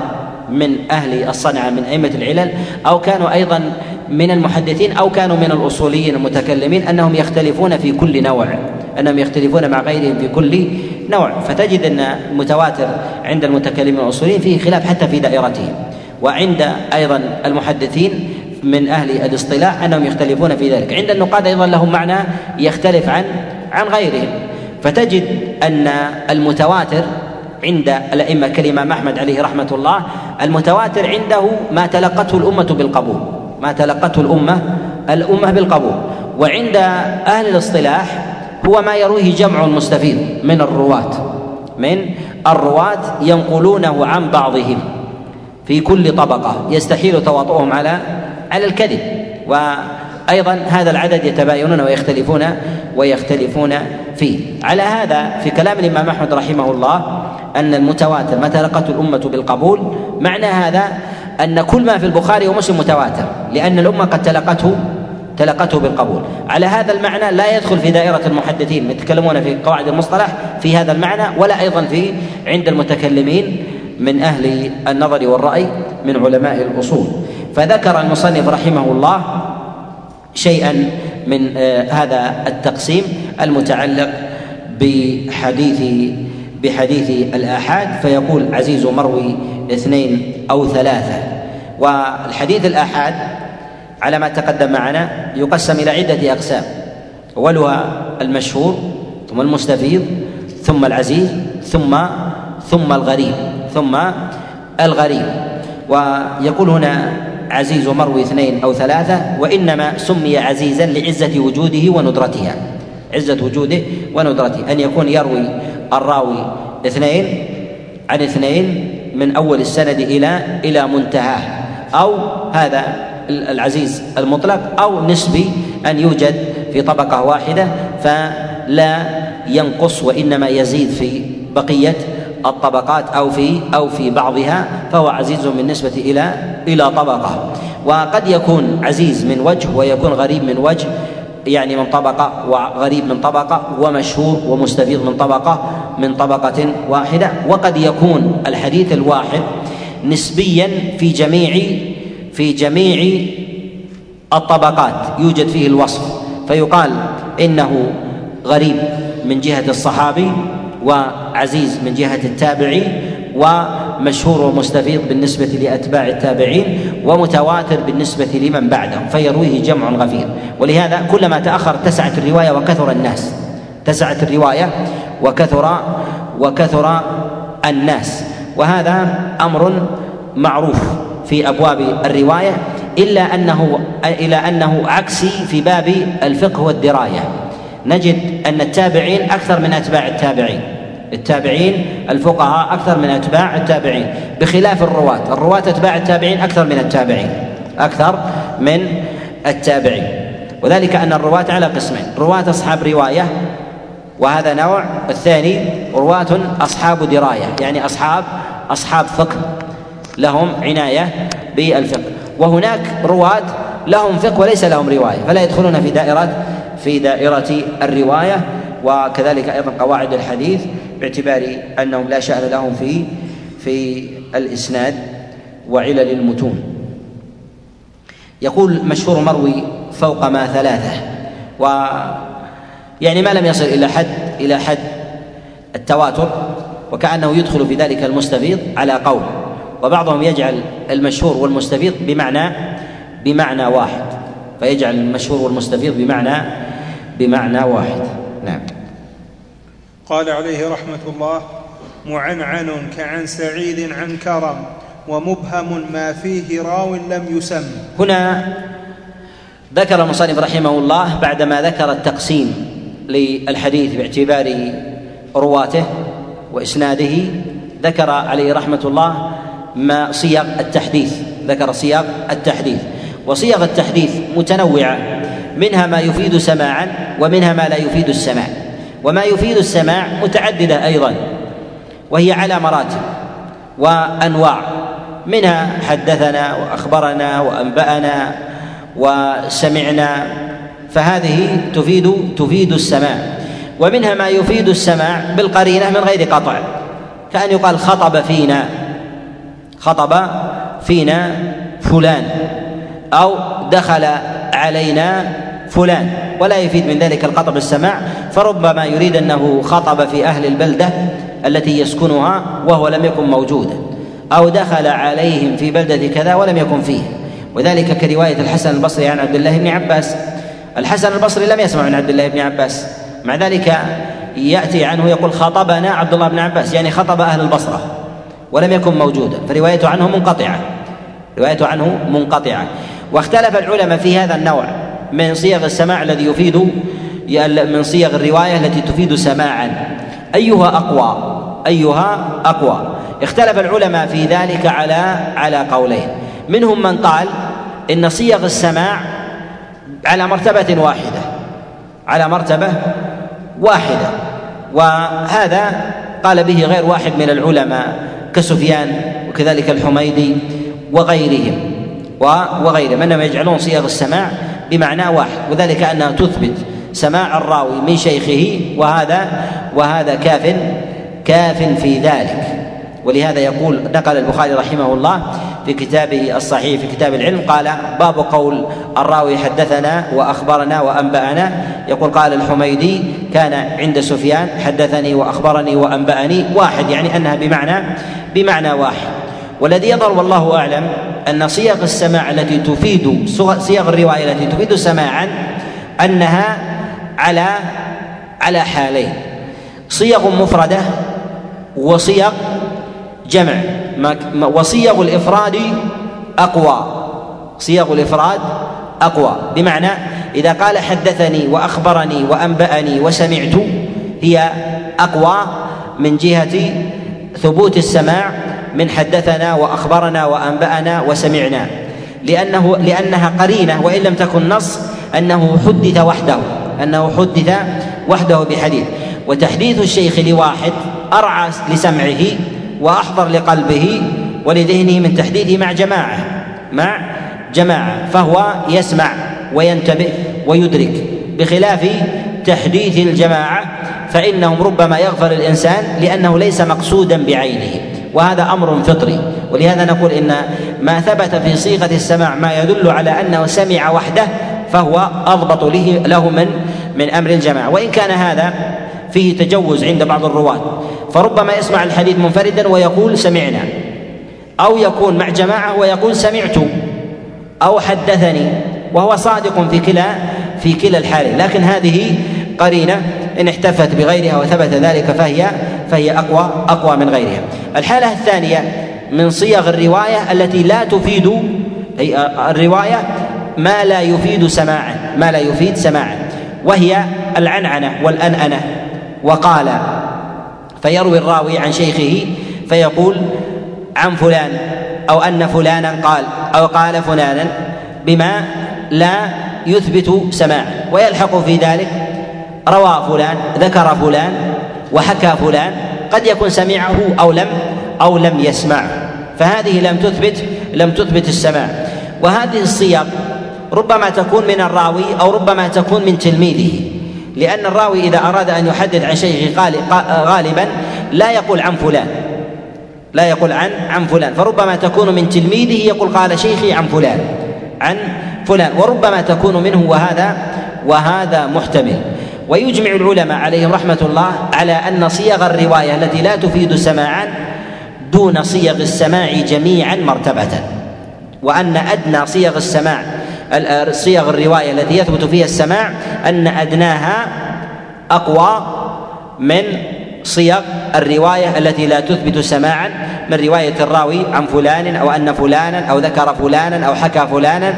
[SPEAKER 1] من أهل الصنعة من أئمة العلل أو كانوا أيضا من المحدثين أو كانوا من الأصوليين المتكلمين أنهم يختلفون في كل نوع أنهم يختلفون مع غيرهم في كل نوع. فتجد أن المتواتر عند المتكلمين الأصوليين فيه خلاف حتى في دائرتهم. وعند أيضا المحدثين من أهل الاصطلاح أنهم يختلفون في ذلك. عند النقاد أيضا لهم معنى يختلف عن عن غيرهم. فتجد أن المتواتر عند الأئمة كالامام أحمد عليه رحمة الله المتواتر عنده ما تلقته الأمة بالقبول. ما تلقته الأمة الأمة بالقبول. وعند أهل الاصطلاح هو ما يرويه جمع مستفيض من الرواة من الرواة ينقلونه عن بعضهم في كل طبقة يستحيل تواطؤهم على على الكذب. وأيضا هذا العدد يتباينون ويختلفون ويختلفون فيه. على هذا في كلام الإمام أحمد رحمه الله أن المتواتر ما تلقته الأمة بالقبول معنى هذا أن كل ما في البخاري ومسلم متواتر لأن الأمة قد تلقته تلقته بالقبول. على هذا المعنى لا يدخل في دائرة المحدثين يتكلمون في قواعد المصطلح في هذا المعنى ولا أيضا في عند المتكلمين من أهل النظر والرأي من علماء الأصول. فذكر المصنف رحمه الله شيئا من آه، هذا التقسيم المتعلق بحديث بحديث الآحاد فيقول عزيز مروي اثنين أو ثلاثة. والحديث الآحاد على ما تقدم معنا يقسم إلى عدة أقسام. أولها المشهور ثم المستفيض ثم العزيز ثم ثم الغريب ثم الغريب. ويقول هنا عزيز مروي اثنين أو ثلاثة وإنما سمي عزيزا لعزة وجوده وندرتها عزة وجوده وندرته أن يكون يروي الراوي اثنين عن اثنين من أول السند إلى إلى منتهاه. أو هذا العزيز المطلق أو نسبي أن يوجد في طبقة واحدة فلا ينقص وإنما يزيد في بقية الطبقات أو في أو في بعضها فهو عزيز بالنسبة إلى إلى طبقة. وقد يكون عزيز من وجه ويكون غريب من وجه يعني من طبقة وغريب من طبقة ومشهور ومستفيض من طبقة من طبقة واحدة. وقد يكون الحديث الواحد نسبيا في جميع في جميع الطبقات يوجد فيه الوصف. فيقال إنه غريب من جهة الصحابي وعزيز من جهة التابعي ومشهور ومستفيض بالنسبة لأتباع التابعين ومتواتر بالنسبة لمن بعدهم فيرويه جمع غفير. ولهذا كلما تأخر اتسعت الرواية وكثر الناس. اتسعت الرواية وكثر وكثر الناس. وهذا أمر معروف في أبواب الرواية إلا أنه إلى أنه عكسي في باب الفقه والدراية. نجد أن التابعين أكثر من أتباع التابعين. التابعين الفقهاء أكثر من أتباع التابعين. بخلاف الرواة الرواة أتباع التابعين أكثر من التابعين أكثر من التابعين. وذلك أن الرواة على قسمين رواة أصحاب رواية وهذا نوع الثاني رواة أصحاب دراية يعني أصحاب أصحاب فقه لهم عناية بالفقه. وهناك رواة لهم فقه وليس لهم رواية فلا يدخلون في دائرة في دائرة الرواية. وكذلك أيضا قواعد الحديث باعتبار أنهم لا شأن لهم في في الإسناد وعلل المتون. يقول مشهور مروي فوق ما ثلاثة و يعني ما لم يصل إلى حد إلى حد التواتر وكأنه يدخل في ذلك المستفيض على قول. وبعضهم يجعل المشهور والمستفيض بمعنى بمعنى واحد فيجعل المشهور والمستفيض بمعنى بمعنى واحد. نعم.
[SPEAKER 2] قال عليه رحمة الله معنعن كعن سعيد عن كرم ومبهم ما فيه راو لم يسم.
[SPEAKER 1] هنا ذكر المصنف رحمه الله بعدما ذكر التقسيم للحديث باعتبار رواته وإسناده ذكر عليه رحمة الله ما صيغ التحديث ذكر صيغ التحديث. وصيغ التحديث متنوعة منها ما يفيد سماعا ومنها ما لا يفيد السماع. وما يفيد السماع متعددة أيضا وهي على مراتب وأنواع منها حدثنا وأخبرنا وأنبأنا وسمعنا فهذه تفيد تفيد السماع ومنها ما يفيد السماع بالقرينة من غير قطع كأن يقال خطب فينا خطب فينا فلان أو دخل علينا فلان ولا يفيد من ذلك القطع السماع فربما يريد أنه خطب في أهل البلدة التي يسكنها وهو لم يكن موجودا أو دخل عليهم في بلدة كذا ولم يكن فيه. وذلك كرواية الحسن البصري عن عبد الله بن عباس. الحسن البصري لم يسمع من عبد الله بن عباس. مع ذلك يأتي عنه يقول خطبنا عبد الله بن عباس يعني خطب أهل البصرة ولم يكن موجودا فروايته عنه منقطعة. روايته عنه منقطعة. واختلف العلماء في هذا النوع. من صيغ السماع الذي يفيد من صيغ الرواية التي تفيد سماعا. أيها أقوى أيها أقوى. اختلف العلماء في ذلك على على قولين. منهم من قال إن صيغ السماع على مرتبة واحدة على مرتبة واحدة. وهذا قال به غير واحد من العلماء كسفيان وكذلك الحميدي وغيرهم. وغيرهم. انما يجعلون صيغ السماع بمعنى واحد وذلك انها تثبت سماع الراوي من شيخه وهذا وهذا كاف كاف في ذلك. ولهذا يقول نقل البخاري رحمه الله في كتابه الصحيح في كتاب العلم قال باب قول الراوي حدثنا وأخبرنا وأنبأنا. يقول قال الحميدي كان عند سفيان حدثني وأخبرني وأنبأني. واحد يعني أنها بمعنى بمعنى واحد. والذي يظهر والله أعلم أن صيغ السماع التي تفيد صيغ الرواية التي تفيد سماعا أنها على على حالين. صيغ مفردة وصيغ جمع. وصيغ الإفراد أقوى. صيغ الإفراد أقوى. بمعنى إذا قال حدثني وأخبرني وأنبأني وسمعت هي أقوى من جهة ثبوت السماع من حدثنا وأخبرنا وأنبأنا وسمعنا. لأنه لأنها قرينة وإن لم تكن نص أنه حدث وحده أنه حدث وحده بحديث. وتحديث الشيخ لواحد أرعى لسمعه وأحضر لقلبه ولذهنه من تحديثه مع جماعة مع جماعة. فهو يسمع وينتبه ويدرك. بخلاف تحديث الجماعة فإنهم ربما يغفل الإنسان لأنه ليس مقصودا بعينه. وهذا أمر فطري. ولهذا نقول إن ما ثبت في صيغة السماع ما يدل على أنه سمع وحده فهو أضبط له له من من أمر الجماعة. وإن كان هذا فيه تجوز عند بعض الرواة فربما يسمع الحديث منفردا ويقول سمعنا أو يكون مع جماعة ويقول سمعت أو حدثني وهو صادق في كلا في كلا الحالين لكن هذه قرينة إن احتفت بغيرها وثبت ذلك فهي فهي أقوى أقوى من غيرها. الحالة الثانية من صيغ الرواية التي لا تفيد أي الرواية ما لا يفيد سماعا ما لا يفيد سماعا وهي العنعنة والأنأنة. وقال فيروي الراوي عن شيخه فيقول عن فلان أو أن فلانا قال أو قال فلانا بما لا يثبت سماعا ويلحق في ذلك روى فلان ذكر فلان وحكى فلان قد يكون سمعه أو لم أو لم يسمعه فهذه لم تثبت لم تثبت السماع. وهذه الصيغ ربما تكون من الراوي أو ربما تكون من تلميذه لأن الراوي إذا أراد أن يحدث عن شيخه غالبا لا يقول عن فلان. لا يقول عن عن فلان. فربما تكون من تلميذه يقول قال شيخي عن فلان عن فلان. وربما تكون منه وهذا وهذا محتمل. ويجمع العلماء عليهم رحمة الله على أن صيغ الرواية التي لا تفيد سماعا دون صيغ السماع جميعا مرتبة وأن أدنى صيغ السماع صيغ الرواية التي يثبت فيها السماع أن أدناها أقوى من صيغ الرواية التي لا تثبت سماعا من رواية الراوي عن فلان أو أن فلانا أو ذكر فلانا أو حكى فلانا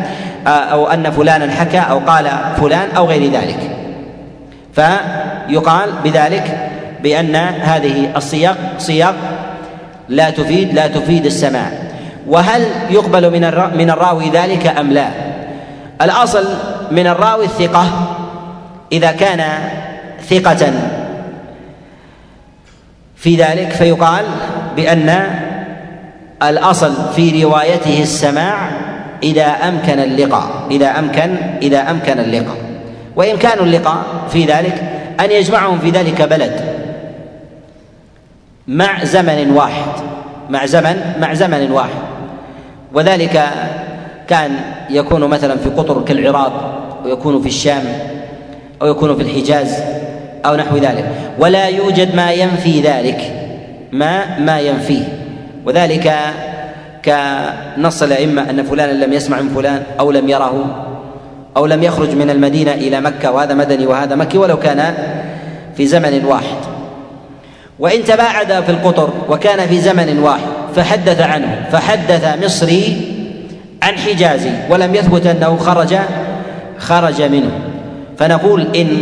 [SPEAKER 1] أو أن فلانا حكى أو قال فلان أو غير ذلك. فيقال بذلك بأن هذه الصيغ صيغ لا تفيد لا تفيد السماع وهل يقبل من من الراوي ذلك أم لا؟ الأصل من الراوي الثقة إذا كان ثقة في ذلك فيقال بأن الأصل في روايته السماع إذا أمكن اللقاء إذا أمكن إذا أمكن اللقاء وإمكان اللقاء في ذلك أن يجمعهم في ذلك بلد مع زمن واحد مع زمن مع زمن واحد. وذلك كان يكون مثلا في قطر كالعراق ويكون في الشام أو يكون في الحجاز أو نحو ذلك. ولا يوجد ما ينفي ذلك ما ما ينفيه. وذلك كنص الأئمة أن فلانا لم يسمع من فلان أو لم يره. أو لم يخرج من المدينة إلى مكة وهذا مدني وهذا مكي ولو كان في زمن واحد. وإن تباعد في القطر وكان في زمن واحد فحدث عنه فحدث مصري عن حجازي ولم يثبت أنه خرج خرج منه. فنقول إن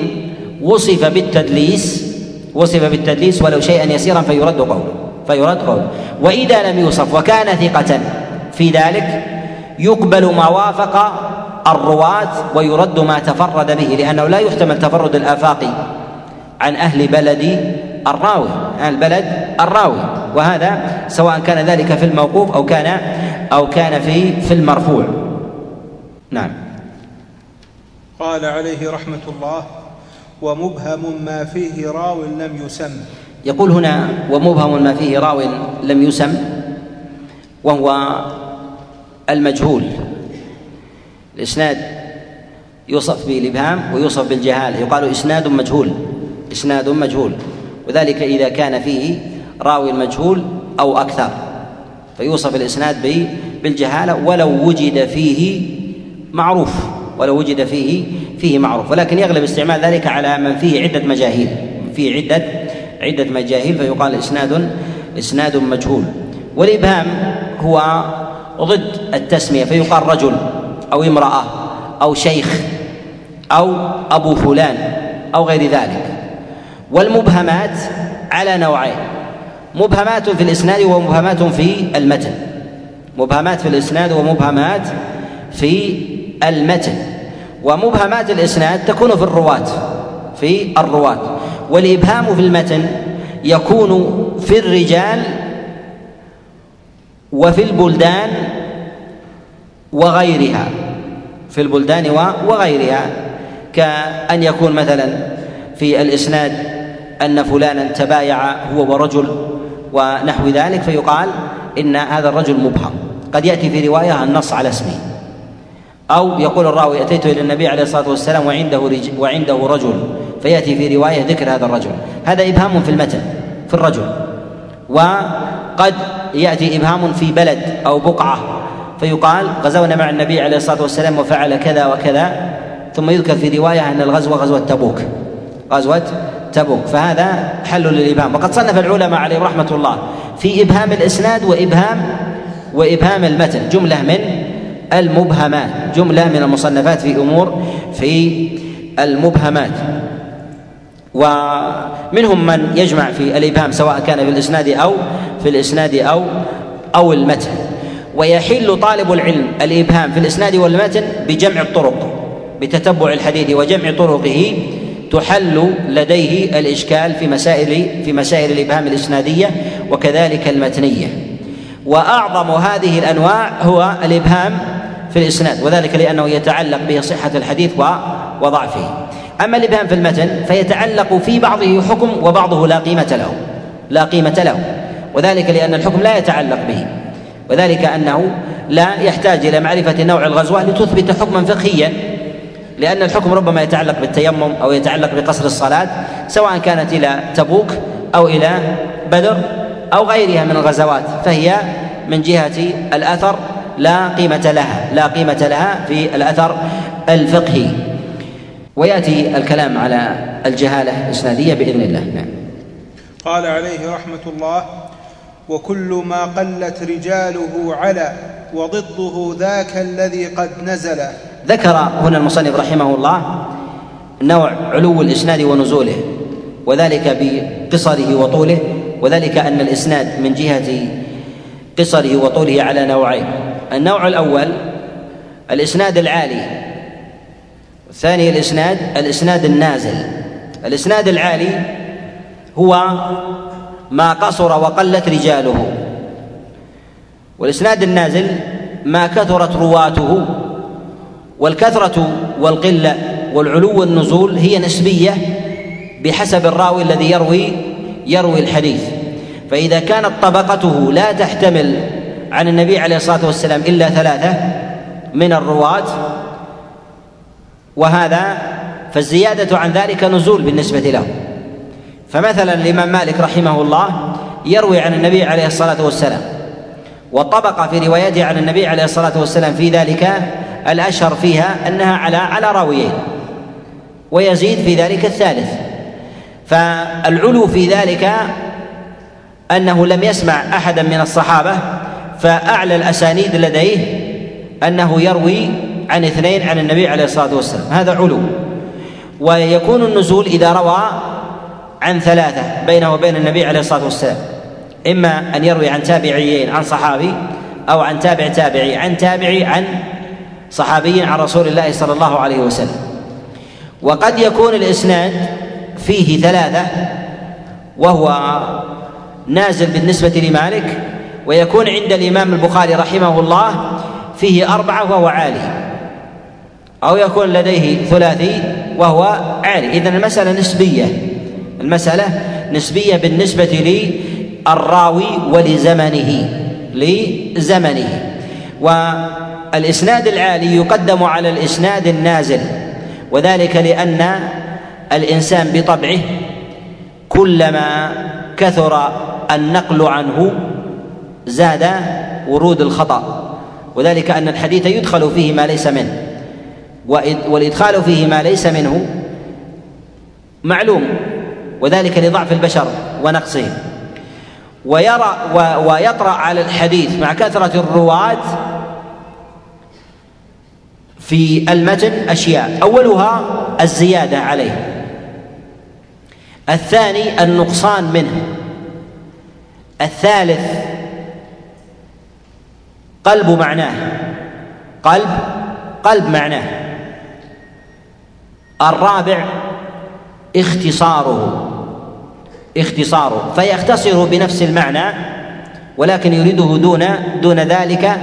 [SPEAKER 1] وصف بالتدليس وصف بالتدليس ولو شيئا يسيرا فيرد قوله فيرد قوله. وإذا لم يوصف وكان ثقة في ذلك يقبل ما وافق الرواة ويرد ما تفرد به لأنه لا يحتمل تفرد الآفاق عن أهل بلد الراوي عن البلد الراوي. وهذا سواء كان ذلك في الموقوف أو كان أو كان في في المرفوع. نعم.
[SPEAKER 2] قال عليه رحمة الله ومبهم ما فيه راو لم يسم.
[SPEAKER 1] يقول هنا ومبهم ما فيه راو لم يسم وهو المجهول. الإسناد يوصف بالإبهام ويوصف بالجهالة يقال إسناد مجهول إسناد مجهول. وذلك إذا كان فيه راوي مجهول أو أكثر. فيوصف الإسناد بالجهالة ولو وجد فيه معروف ولو وجد فيه فيه معروف. ولكن يغلب استعمال ذلك على من فيه عدة مجاهيل. فيه عدة عدة مجاهيل فيقال إسناد إسناد مجهول. والإبهام هو ضد التسمية فيقال رجل. أو امرأة أو شيخ أو أبو فلان أو غير ذلك. والمبهمات على نوعين. مبهمات في الإسناد ومبهمات في المتن. مبهمات في الإسناد ومبهمات في المتن. ومبهمات الإسناد تكون في الرواة في الرواة. والإبهام في المتن يكون في الرجال وفي البلدان وغيرها في البلدان وغيرها. كأن يكون مثلا في الإسناد أن فلانا تبايع هو ورجل ونحو ذلك فيقال إن هذا الرجل مبهم. قد يأتي في رواية النص على اسمه. أو يقول الراوي أتيت إلى النبي عليه الصلاة والسلام وعنده وعنده رجل فيأتي في رواية ذكر هذا الرجل. هذا إبهام في المتن في الرجل. وقد يأتي إبهام في بلد أو بقعة. فيقال غزونا مع النبي عليه الصلاة والسلام وفعل كذا وكذا. ثم يذكر في رواية أن الغزوة غزوة تبوك. غزوة تبوك. فهذا حل للإبهام. وقد صنف العلماء عليهم رحمة الله في إبهام الإسناد وإبهام وإبهام المتن. جملة من المبهمات. جملة من المصنفات في أمور في المبهمات. ومنهم من يجمع في الإبهام سواء كان في الإسناد أو في الإسناد أو أو المتن. ويحل طالب العلم الإبهام في الإسناد والمتن بجمع الطرق بتتبع الحديث وجمع طرقه تحل لديه الإشكال في مسائل في مسائل الإبهام الإسنادية وكذلك المتنية. وأعظم هذه الأنواع هو الإبهام في الإسناد وذلك لأنه يتعلق به صحة الحديث وضعفه. أما الإبهام في المتن فيتعلق في بعضه حكم وبعضه لا قيمة له لا قيمة له وذلك لأن الحكم لا يتعلق به. وذلك أنه لا يحتاج إلى معرفة نوع الغزوة لتثبت حكما فقهيا لأن الحكم ربما يتعلق بالتيمم أو يتعلق بقصر الصلاة سواء كانت إلى تبوك أو إلى بدر أو غيرها من الغزوات فهي من جهة الأثر لا قيمة لها لا قيمة لها في الأثر الفقهي. ويأتي الكلام على الجهالة الإسنادية بإذن الله. نعم.
[SPEAKER 2] قال عليه رحمة الله وكل ما قلت رجاله على وضده ذاك الذي قد نزل.
[SPEAKER 1] ذكر هنا المصنف رحمه الله نوع علو الإسناد ونزوله وذلك بقصره وطوله وذلك أن الإسناد من جهة قصره وطوله على نوعين. النوع الأول الإسناد العالي الثاني الإسناد الإسناد النازل. الإسناد العالي هو ما قصر وقلت رجاله. والإسناد النازل ما كثرت رواته والكثرة والقلة والعلو والنزول هي نسبية بحسب الراوي الذي يروي يروي الحديث. فإذا كانت طبقته لا تحتمل عن النبي عليه الصلاة والسلام إلا ثلاثة من الرواة وهذا فالزيادة عن ذلك نزول بالنسبة له. فمثلا الإمام مالك رحمه الله يروي عن النبي عليه الصلاة والسلام وطبق في روايته عن النبي عليه الصلاة والسلام في ذلك الأشهر فيها أنها على على راويين ويزيد في ذلك الثالث. فالعلو في ذلك أنه لم يسمع أحدا من الصحابة فأعلى الأسانيد لديه أنه يروي عن اثنين عن النبي عليه الصلاة والسلام. هذا علو. ويكون النزول إذا روى عن ثلاثة بينه وبين النبي عليه الصلاة والسلام. إما أن يروي عن تابعيين عن صحابي أو عن تابع تابعي عن تابعي عن صحابي عن رسول الله صلى الله عليه وسلم. وقد يكون الإسناد فيه ثلاثة وهو نازل بالنسبة لمالك ويكون عند الإمام البخاري رحمه الله فيه أربعة وهو عالي. أو يكون لديه ثلاثي وهو عالي. إذن المسألة نسبية. المسألة نسبية بالنسبة للراوي ولزمنه لزمنه. والإسناد العالي يقدم على الإسناد النازل وذلك لأن الإنسان بطبعه كلما كثر النقل عنه زاد ورود الخطأ. وذلك أن الحديث يدخل فيه ما ليس منه. والإدخال فيه ما ليس منه معلوم. وذلك لضعف البشر ونقصهم. ويرى ويطرأ على الحديث مع كثرة الرواة في المتن أشياء. أولها الزيادة عليه. الثاني النقصان منه. الثالث قلب معناه. قلب قلب معناه. الرابع اختصاره. اختصاره فيختصر بنفس المعنى ولكن يريده دون دون ذلك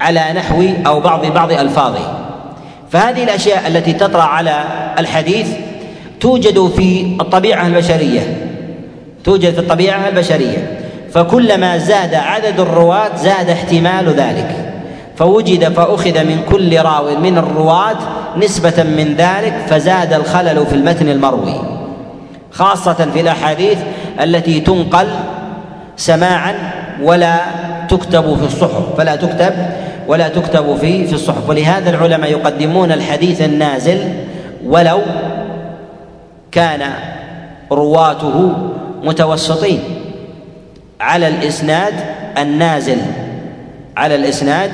[SPEAKER 1] على نحو أو بعض بعض ألفاظه. فهذه الأشياء التي تطرأ على الحديث توجد في الطبيعة البشرية. توجد في الطبيعة البشرية. فكلما زاد عدد الرواة زاد احتمال ذلك. فوجد فأخذ من كل راو من الرواة نسبة من ذلك فزاد الخلل في المتن المروي. خاصة في الأحاديث التي تنقل سماعا ولا تكتب في الصحف فلا تكتب ولا تكتب في في الصحف. ولهذا العلماء يقدمون الحديث النازل ولو كان رواته متوسطين. على الإسناد النازل على الإسناد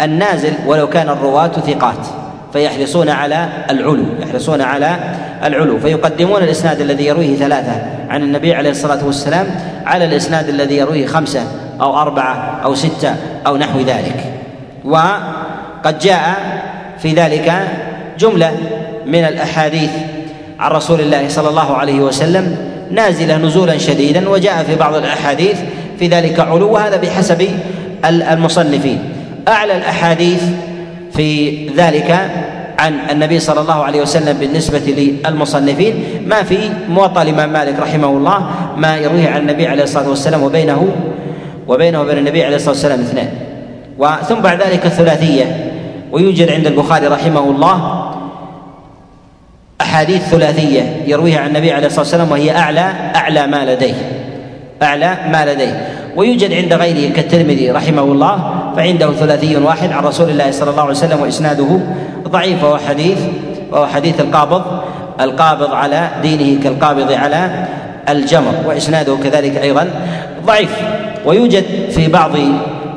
[SPEAKER 1] النازل ولو كان الرواة ثقات فيحرصون على العلو يحرصون على العلو. فيقدمون الإسناد الذي يرويه ثلاثة. عن النبي عليه الصلاة والسلام على الإسناد الذي يرويه خمسة أو أربعة أو ستة أو نحو ذلك. وقد جاء في ذلك جملة من الأحاديث عن رسول الله صلى الله عليه وسلم نازلة نزولا شديدا وجاء في بعض الأحاديث في ذلك علو وهذا بحسب المصنفين. أعلى الأحاديث في ذلك عن النبي صلى الله عليه وسلم بالنسبة للمصنفين ما في موطأ الإمام مالك رحمه الله ما يرويه عن النبي عليه الصلاة والسلام وبينه وبينه وبين النبي عليه الصلاة والسلام اثنان. وثم بعد ذلك الثلاثية ويوجد عند البخاري رحمه الله أحاديث ثلاثية يرويها عن النبي عليه الصلاة والسلام وهي أعلى أعلى ما لديه أعلى ما لديه. ويوجد عند غيره كالترمذي رحمه الله فعنده ثلاثي واحد عن رسول الله صلى الله عليه وسلم وإسناده ضعيف وهو حديث وهو حديث القابض القابض على دينه كالقابض على الجمر وإسناده كذلك أيضا ضعيف. ويوجد في بعض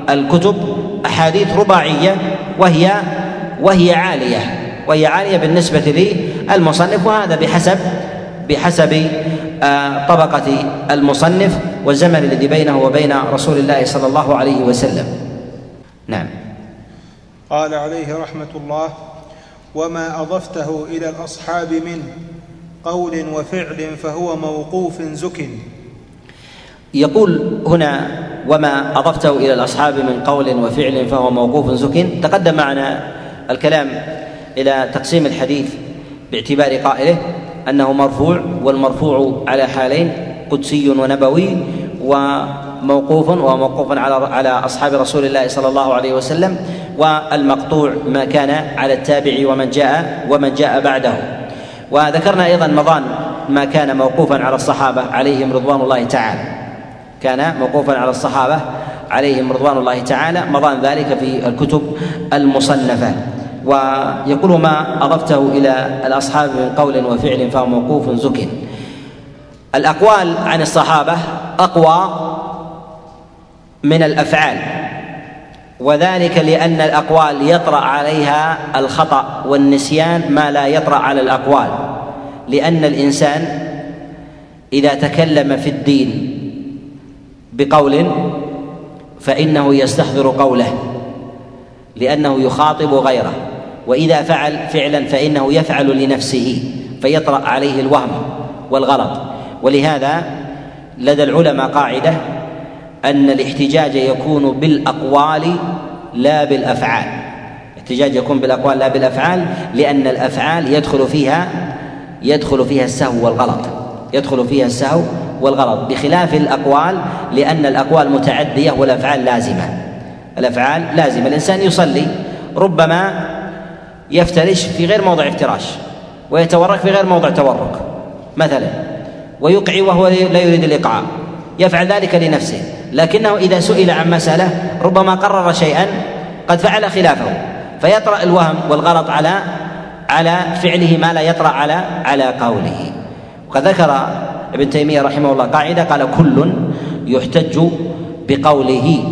[SPEAKER 1] الكتب أحاديث رباعية وهي وهي عالية وهي عالية بالنسبة للمصنف وهذا بحسب بحسب طبقة المصنف والزمن الذي بينه وبين رسول الله صلى الله عليه وسلم. نعم.
[SPEAKER 2] قال عليه رحمة الله وما أضفته إلى الأصحاب من قول وفعل فهو موقوف زك
[SPEAKER 1] يقول هنا وما أضفته إلى الأصحاب من قول وفعل فهو موقوف زك تقدم معنا الكلام إلى تقسيم الحديث باعتبار قائله. أنه مرفوع والمرفوع على حالين قدسي ونبوي وموقوف وموقوف على على أصحاب رسول الله صلى الله عليه وسلم والمقطوع ما كان على التابع ومن جاء ومن جاء بعده. وذكرنا أيضا مضان ما كان موقوفا على الصحابة عليهم رضوان الله تعالى. كان موقوفا على الصحابة عليهم رضوان الله تعالى مضان ذلك في الكتب المصنفة. ويقول ما أضفته إلى الأصحاب من قول وفعل فهو موقوف زك الأقوال عن الصحابة أقوى من الأفعال وذلك لأن الأقوال يطرأ عليها الخطأ والنسيان ما لا يطرأ على الأقوال لأن الإنسان إذا تكلم في الدين بقول فإنه يستحضر قوله لأنه يخاطب غيره. وإذا فعل فعلا فإنه يفعل لنفسه فيطرأ عليه الوهم والغلط. ولهذا لدى العلماء قاعدة أن الاحتجاج يكون بالأقوال لا بالأفعال. الاحتجاج يكون بالأقوال لا بالأفعال لأن الأفعال يدخل فيها يدخل فيها السهو والغلط. يدخل فيها السهو والغلط. بخلاف الأقوال لأن الأقوال متعدية والأفعال لازمة. الأفعال لازمة. الإنسان يصلي ربما يفترش في غير موضع افتراش ويتورك في غير موضع تورك مثلا ويقعي وهو لا يريد الإقعاء يفعل ذلك لنفسه لكنه إذا سئل عن مسألة ربما قرر شيئا قد فعل خلافه فيطرأ الوهم والغلط على على فعله ما لا يطرأ على على قوله. وقد ذكر ابن تيمية رحمه الله قاعدة قال كل يحتج بقوله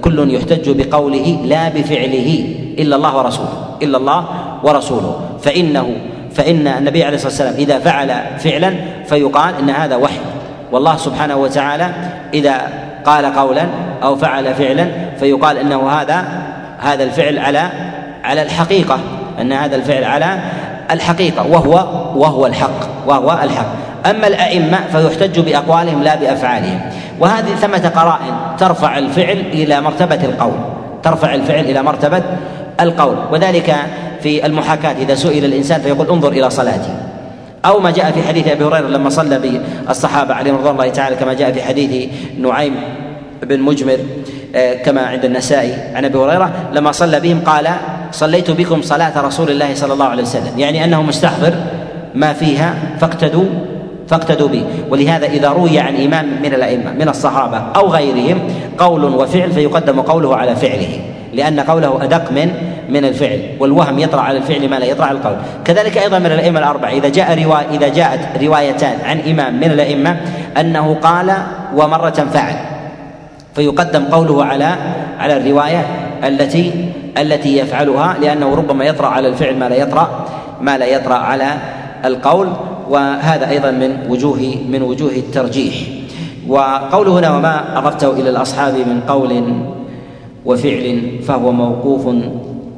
[SPEAKER 1] كل يحتج بقوله لا بفعله إلا الله ورسوله إلا الله ورسوله. فإنه فإن النبي عليه الصلاة والسلام إذا فعل فعلا فيقال إن هذا وحي. والله سبحانه وتعالى إذا قال قولا أو فعل فعلا فيقال إنه هذا هذا الفعل على على الحقيقة. أن هذا الفعل على الحقيقة. وهو وهو الحق وهو الحق. أما الأئمة فيحتج بأقوالهم لا بأفعالهم. وهذه ثمة قرائن ترفع الفعل إلى مرتبة القول ترفع الفعل إلى مرتبة القول وذلك في المحاكاة. إذا سئل الإنسان فيقول انظر إلى صلاتي أو ما جاء في حديث أبي هريرة لما صلى بالصحابة عليهم رضوان الله تعالى كما جاء في حديث نعيم بن مجمر آه، كما عند النسائي عن أبي هريرة لما صلى بهم قال صليت بكم صلاة رسول الله صلى الله عليه وسلم. يعني أنه مستحضر ما فيها فاقتدوا فاقتدوا به. ولهذا إذا روي عن إمام من الأئمة من الصحابة أو غيرهم قول وفعل فيقدم قوله على فعله. لأن قوله أدق من من الفعل والوهم يطرأ على الفعل ما لا يطرأ على القول. كذلك أيضا من الأئمة الأربعة إذا جاء روايه إذا جاءت روايتان عن إمام من الأئمة أنه قال ومرة فعل. فيقدم قوله على على الرواية التي التي يفعلها لأنه ربما يطرأ على الفعل ما لا يطرا ما لا يطرأ على القول. وهذا أيضا من وجوه من وجوه الترجيح. وقوله هنا وما أضفته إلى الأصحاب من قول وفعل فهو موقوف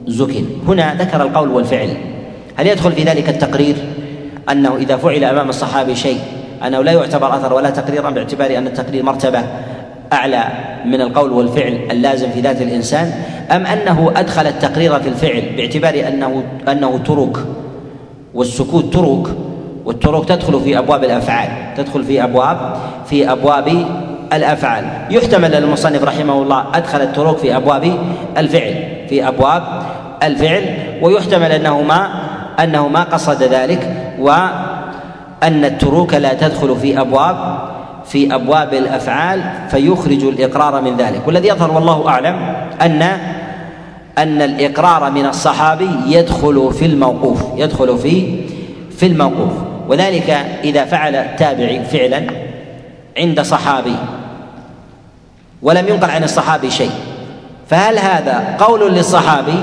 [SPEAKER 1] زك هنا ذكر القول والفعل. هل يدخل في ذلك التقرير أنه إذا فعل أمام الصحابي شيء أنه لا يعتبر أثر ولا تقريرا باعتبار أن التقرير مرتبة أعلى من القول والفعل اللازم في ذات الإنسان؟ أم أنه أدخل التقرير في الفعل باعتبار أنه أنه ترك والسكوت ترك والترك تدخل في أبواب الأفعال تدخل في أبواب في أبواب الأفعال. يحتمل المصنف رحمه الله أدخل التروك في أبواب الفعل في أبواب الفعل ويحتمل انه ما انه ما قصد ذلك وأن التروك لا تدخل في ابواب في أبواب الأفعال فيخرج الإقرار من ذلك. والذي يظهر والله أعلم ان أن الإقرار من الصحابي يدخل في الموقوف يدخل في في الموقوف. وذلك إذا فعل التابعي فعلا عند صحابي ولم ينقل عن الصحابي شيء. فهل هذا قول للصحابي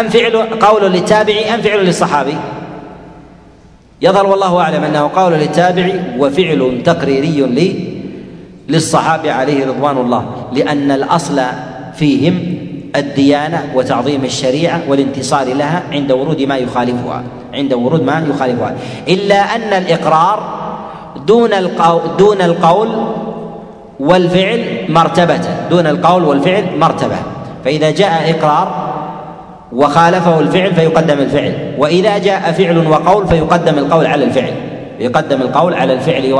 [SPEAKER 1] أم فعل قول للتابعي أم فعل للصحابي؟ يظهر والله أعلم أنه قول للتابعي وفعل تقريري لي للصحابة عليه رضوان الله لأن الأصل فيهم الديانة وتعظيم الشريعة والانتصار لها عند ورود ما يخالفها عند ورود ما يخالفها. إلا أن الإقرار دون القول دون القول والفعل مرتبة دون القول والفعل مرتبة. فإذا جاء إقرار وخالفه الفعل فيقدم الفعل وإذا جاء فعل وقول فيقدم القول على الفعل. يقدم القول على الفعل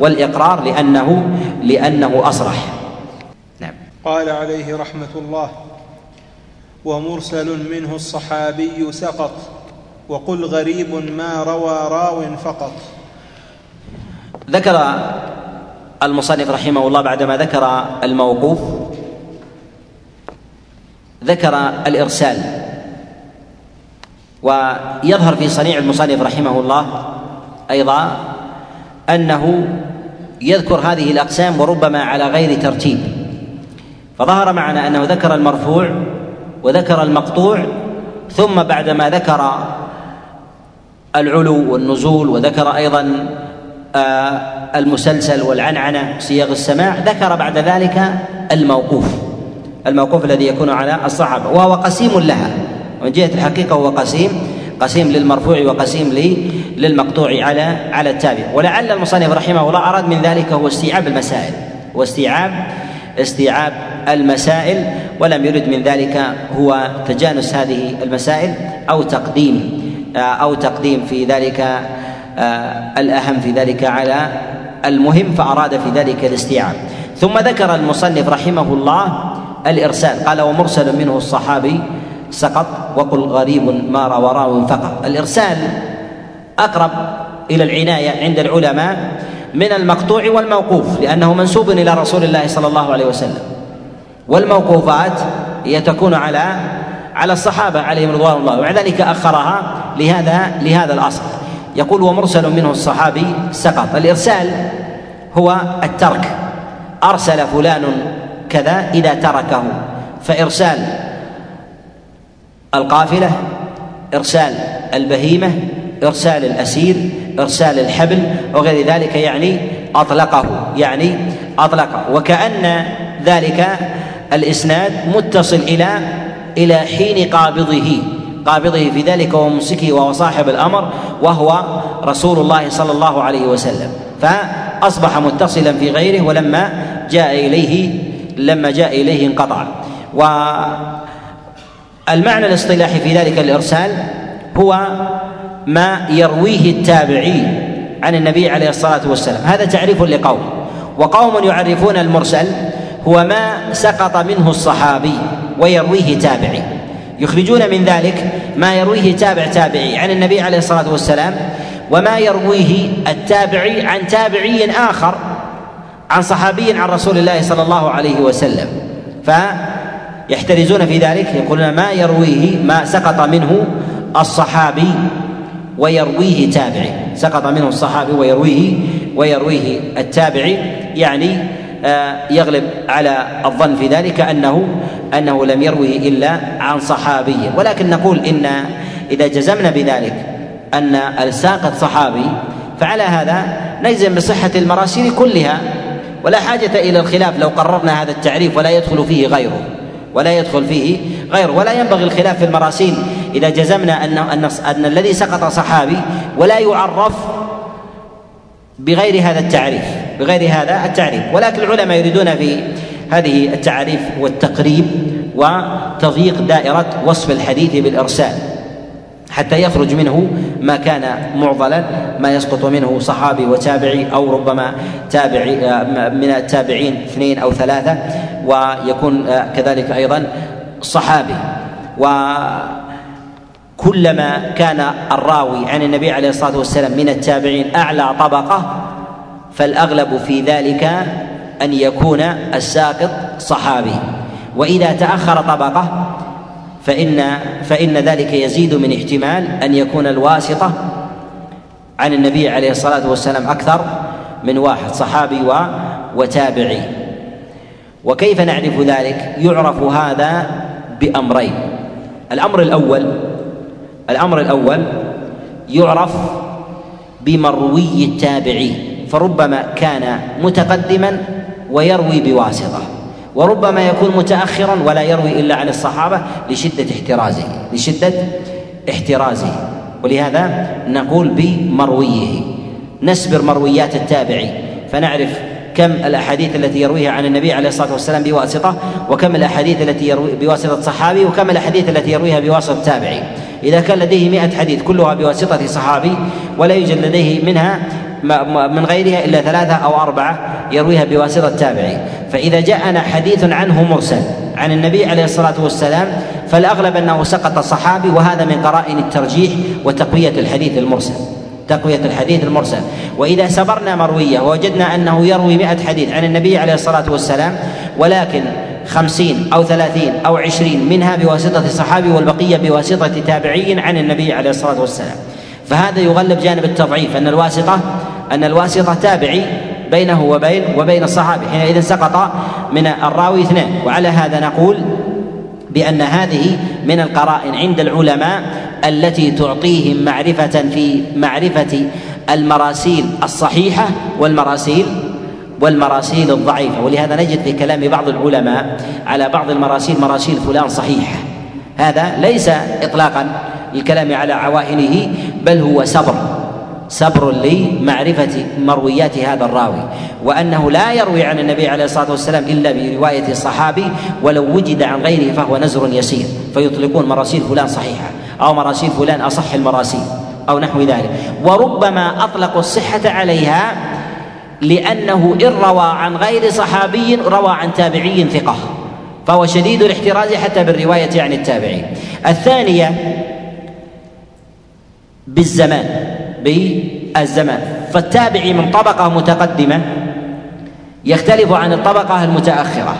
[SPEAKER 1] والإقرار لأنه لأنه أصرح.
[SPEAKER 2] نعم. قال عليه رحمة الله ومرسل منه الصحابي سقط وقل غريب ما روى راو فقط.
[SPEAKER 1] ذكر المصنف رحمه الله بعدما ذكر الموقوف ذكر الإرسال ويظهر في صنيع المصنف رحمه الله أيضا أنه يذكر هذه الأقسام وربما على غير ترتيب. فظهر معنا أنه ذكر المرفوع وذكر المقطوع ثم بعدما ذكر العلو والنزول وذكر أيضا المسلسل والعنعنة صيغ السماع ذكر بعد ذلك الموقوف. الموقوف الذي يكون على الصحابة وهو قسيم لها. من جهة الحقيقة هو قسيم قسيم للمرفوع وقسيم للمقطوع على على التابع. ولعل المصنف رحمه الله أراد من ذلك هو استيعاب المسائل. واستيعاب استيعاب المسائل ولم يرد من ذلك هو تجانس هذه المسائل أو تقديم آه، أو تقديم في ذلك آه، الأهم في ذلك على المهم فأراد في ذلك الاستيعاب. ثم ذكر المصنف رحمه الله الإرسال. قال ومرسل منه الصحابي سقط وقل غريب ما روى راو فقط. الإرسال أقرب إلى العناية عند العلماء من المقطوع والموقوف لأنه منسوب إلى رسول الله صلى الله عليه وسلم. والموقوفات هي تكون على على الصحابة عليهم رضوان الله ومع ذلك أخرها لهذا لهذا الأصل. يقول ومرسل منه الصحابي سقط. الإرسال هو الترك. أرسل فلان كذا إذا تركه. فإرسال القافلة إرسال البهيمة إرسال الأسير إرسال الحبل وغير ذلك يعني أطلقه يعني أطلقه وكأن ذلك الإسناد متصل إلى إلى حين قابضه. قابضه في ذلك وممسكه وهو صاحب الأمر وهو رسول الله صلى الله عليه وسلم. فأصبح متصلا في غيره ولما جاء إليه لما جاء إليه انقطع. والمعنى الاصطلاحي في ذلك الإرسال هو ما يرويه التابعي عن النبي عليه الصلاة والسلام. هذا تعريف لقوم. وقوم يعرفون المرسل هو ما سقط منه الصحابي ويرويه تابعي. يخرجون من ذلك ما يرويه تابع تابعي عن النبي عليه الصلاة والسلام وما يرويه التابعي عن تابعي آخر عن صحابي عن رسول الله صلى الله عليه وسلم. فيحترزون في ذلك يقولون ما يرويه ما سقط منه الصحابي ويرويه تابعي. سقط منه الصحابي ويرويه ويرويه التابعي يعني يغلب على الظن في ذلك انه أنه لم يروه إلا عن صحابي. ولكن نقول إن إذا جزمنا بذلك أن الساقط صحابي فعلى هذا نجزم بصحة المراسيل كلها. ولا حاجة إلى الخلاف لو قررنا هذا التعريف ولا يدخل فيه غيره ولا يدخل فيه غيره. ولا ينبغي الخلاف في المراسيل إذا جزمنا ان ان أن الذي سقط صحابي ولا يعرف بغير هذا التعريف. بغير هذا التعريف. ولكن العلماء يريدون في هذه التعاريف والتقريب وتضييق دائرة وصف الحديث بالإرسال حتى يخرج منه ما كان معضلا ما يسقط منه صحابي وتابعي أو ربما تابعي من التابعين اثنين أو ثلاثة ويكون كذلك أيضا صحابي. وكلما كان الراوي عن النبي عليه الصلاة والسلام من التابعين أعلى طبقة فالأغلب في ذلك أن يكون الساقط صحابي. وإذا تأخر طبقة فان فإن ذلك يزيد من احتمال أن يكون الواسطة عن النبي عليه الصلاة والسلام أكثر من واحد صحابي وتابعي. وكيف نعرف ذلك؟ يعرف هذا بأمرين. الأمر الأول الأمر الأول يعرف بمروي التابعي. فربما كان متقدما ويروي بواسطة وربما يكون متأخرا ولا يروي إلا عن الصحابة لشدة احترازه لشدة احترازه. ولهذا نقول بمرويه نسبر مرويات التابعي. فنعرف كم الأحاديث التي يرويها عن النبي عليه الصلاة والسلام بواسطة وكم الأحاديث التي يروي بواسطة صحابي وكم الأحاديث التي يرويها بواسطة تابعي إذا كان لديه مئة حديث كلها بواسطة صحابي ولا يوجد لديه منها من غيرها إلا ثلاثة أو أربعة يرويها بواسطة تابعي فإذا جاءنا حديث عنه مرسل عن النبي عليه الصلاة والسلام فالأغلب أنه سقط الصحابي وهذا من قرائن الترجيح وتقوية الحديث المرسل. تقوية الحديث المرسل. وإذا سبرنا مروية ووجدنا أنه يروي مئة حديث عن النبي عليه الصلاة والسلام ولكن خمسين أو ثلاثين أو عشرين منها بواسطة الصحابي والبقية بواسطة تابعي عن النبي عليه الصلاة والسلام. فهذا يغلب جانب التضعيف أن الواسطة أن الواسطة تابعي بينه وبين وبين الصحابي. حينئذ سقط من الراوي اثنان. وعلى هذا نقول بأن هذه من القرائن عند العلماء التي تعطيهم معرفة في معرفة المراسيل الصحيحة والمراسيل والمراسيل الضعيفة. ولهذا نجد في كلام بعض العلماء على بعض المراسيل مراسيل فلان صحيحة هذا ليس إطلاقا الكلام على عوائنه بل هو صبر صبر لمعرفة مرويات هذا الراوي وأنه لا يروي عن النبي عليه الصلاة والسلام إلا برواية الصحابي ولو وجد عن غيره فهو نزر يسير فيطلقون مراسيل فلان صحيحة أو مراسيل فلان أصح المراسيل أو نحو ذلك. وربما أطلقوا الصحة عليها لأنه إن روى عن غير صحابي روى عن تابعي ثقة فهو شديد الاحتراز حتى بالرواية عن التابعين. الثانية بالزمان. بالزمان فالتابعي من طبقة متقدمة يختلف عن الطبقة المتأخرة.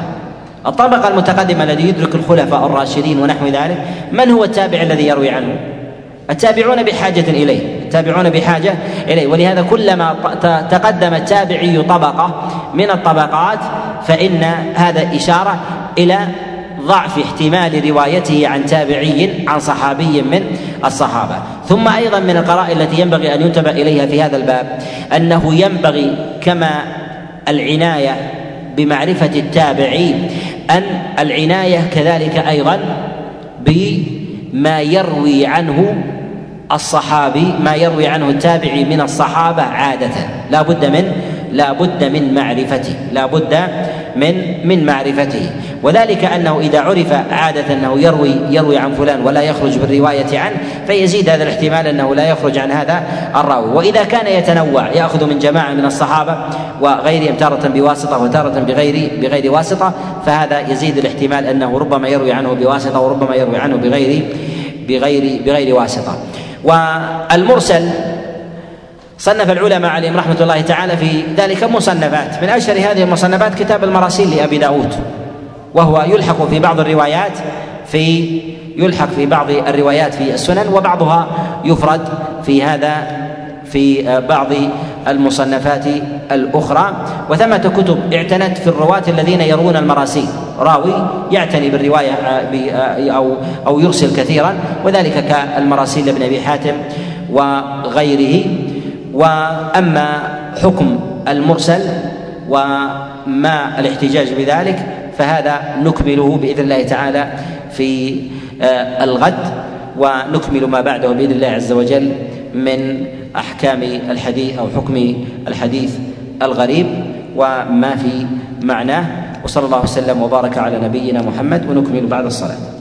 [SPEAKER 1] الطبقة المتقدمة الذي يدرك الخلفاء الراشدين ونحو ذلك من هو التابع الذي يروي عنه؟ التابعون بحاجة إليه. التابعون بحاجة إليه. ولهذا كلما تقدم التابعي طبقة من الطبقات فإن هذا إشارة إلى ضعف احتمال روايته عن تابعي عن صحابي من الصحابة. ثم أيضا من القرائن التي ينبغي أن ينتبه إليها في هذا الباب أنه ينبغي كما العناية بمعرفة التابعين أن العناية كذلك أيضا بما يروي عنه الصحابي ما يروي عنه التابعي من الصحابة عادة. لا بد من لا بد من معرفته لا بد من من معرفته. وذلك أنه إذا عرف عادة أنه يروي يروي عن فلان ولا يخرج بالرواية عنه فيزيد هذا الاحتمال أنه لا يخرج عن هذا الراوي. وإذا كان يتنوع يأخذ من جماعة من الصحابة وغيرهم تارة بواسطة وتارة بغير بغير واسطة فهذا يزيد الاحتمال أنه ربما يروي عنه بواسطة وربما يروي عنه بغير بغير بغير واسطة. والمرسل صنف العلماء عليهم رحمة الله تعالى في ذلك مصنفات. من أشهر هذه المصنفات كتاب المراسيل لأبي داود وهو يلحق في بعض الروايات في يلحق في بعض الروايات في السنن وبعضها يفرد في هذا في بعض المصنفات الأخرى. وثمة كتب اعتنت في الرواة الذين يروون المراسيل. راوي يعتني بالرواية أو أو يرسل كثيرا وذلك كالمراسيل لابن أبي حاتم وغيره. وأما حكم المرسل وما الاحتجاج بذلك فهذا نكمله بإذن الله تعالى في آه، الغد ونكمل ما بعده بإذن الله عز وجل من أحكام الحديث أو حكم الحديث الغريب وما في معناه. وصلى الله وسلم وبارك على نبينا محمد ونكمل بعد الصلاة.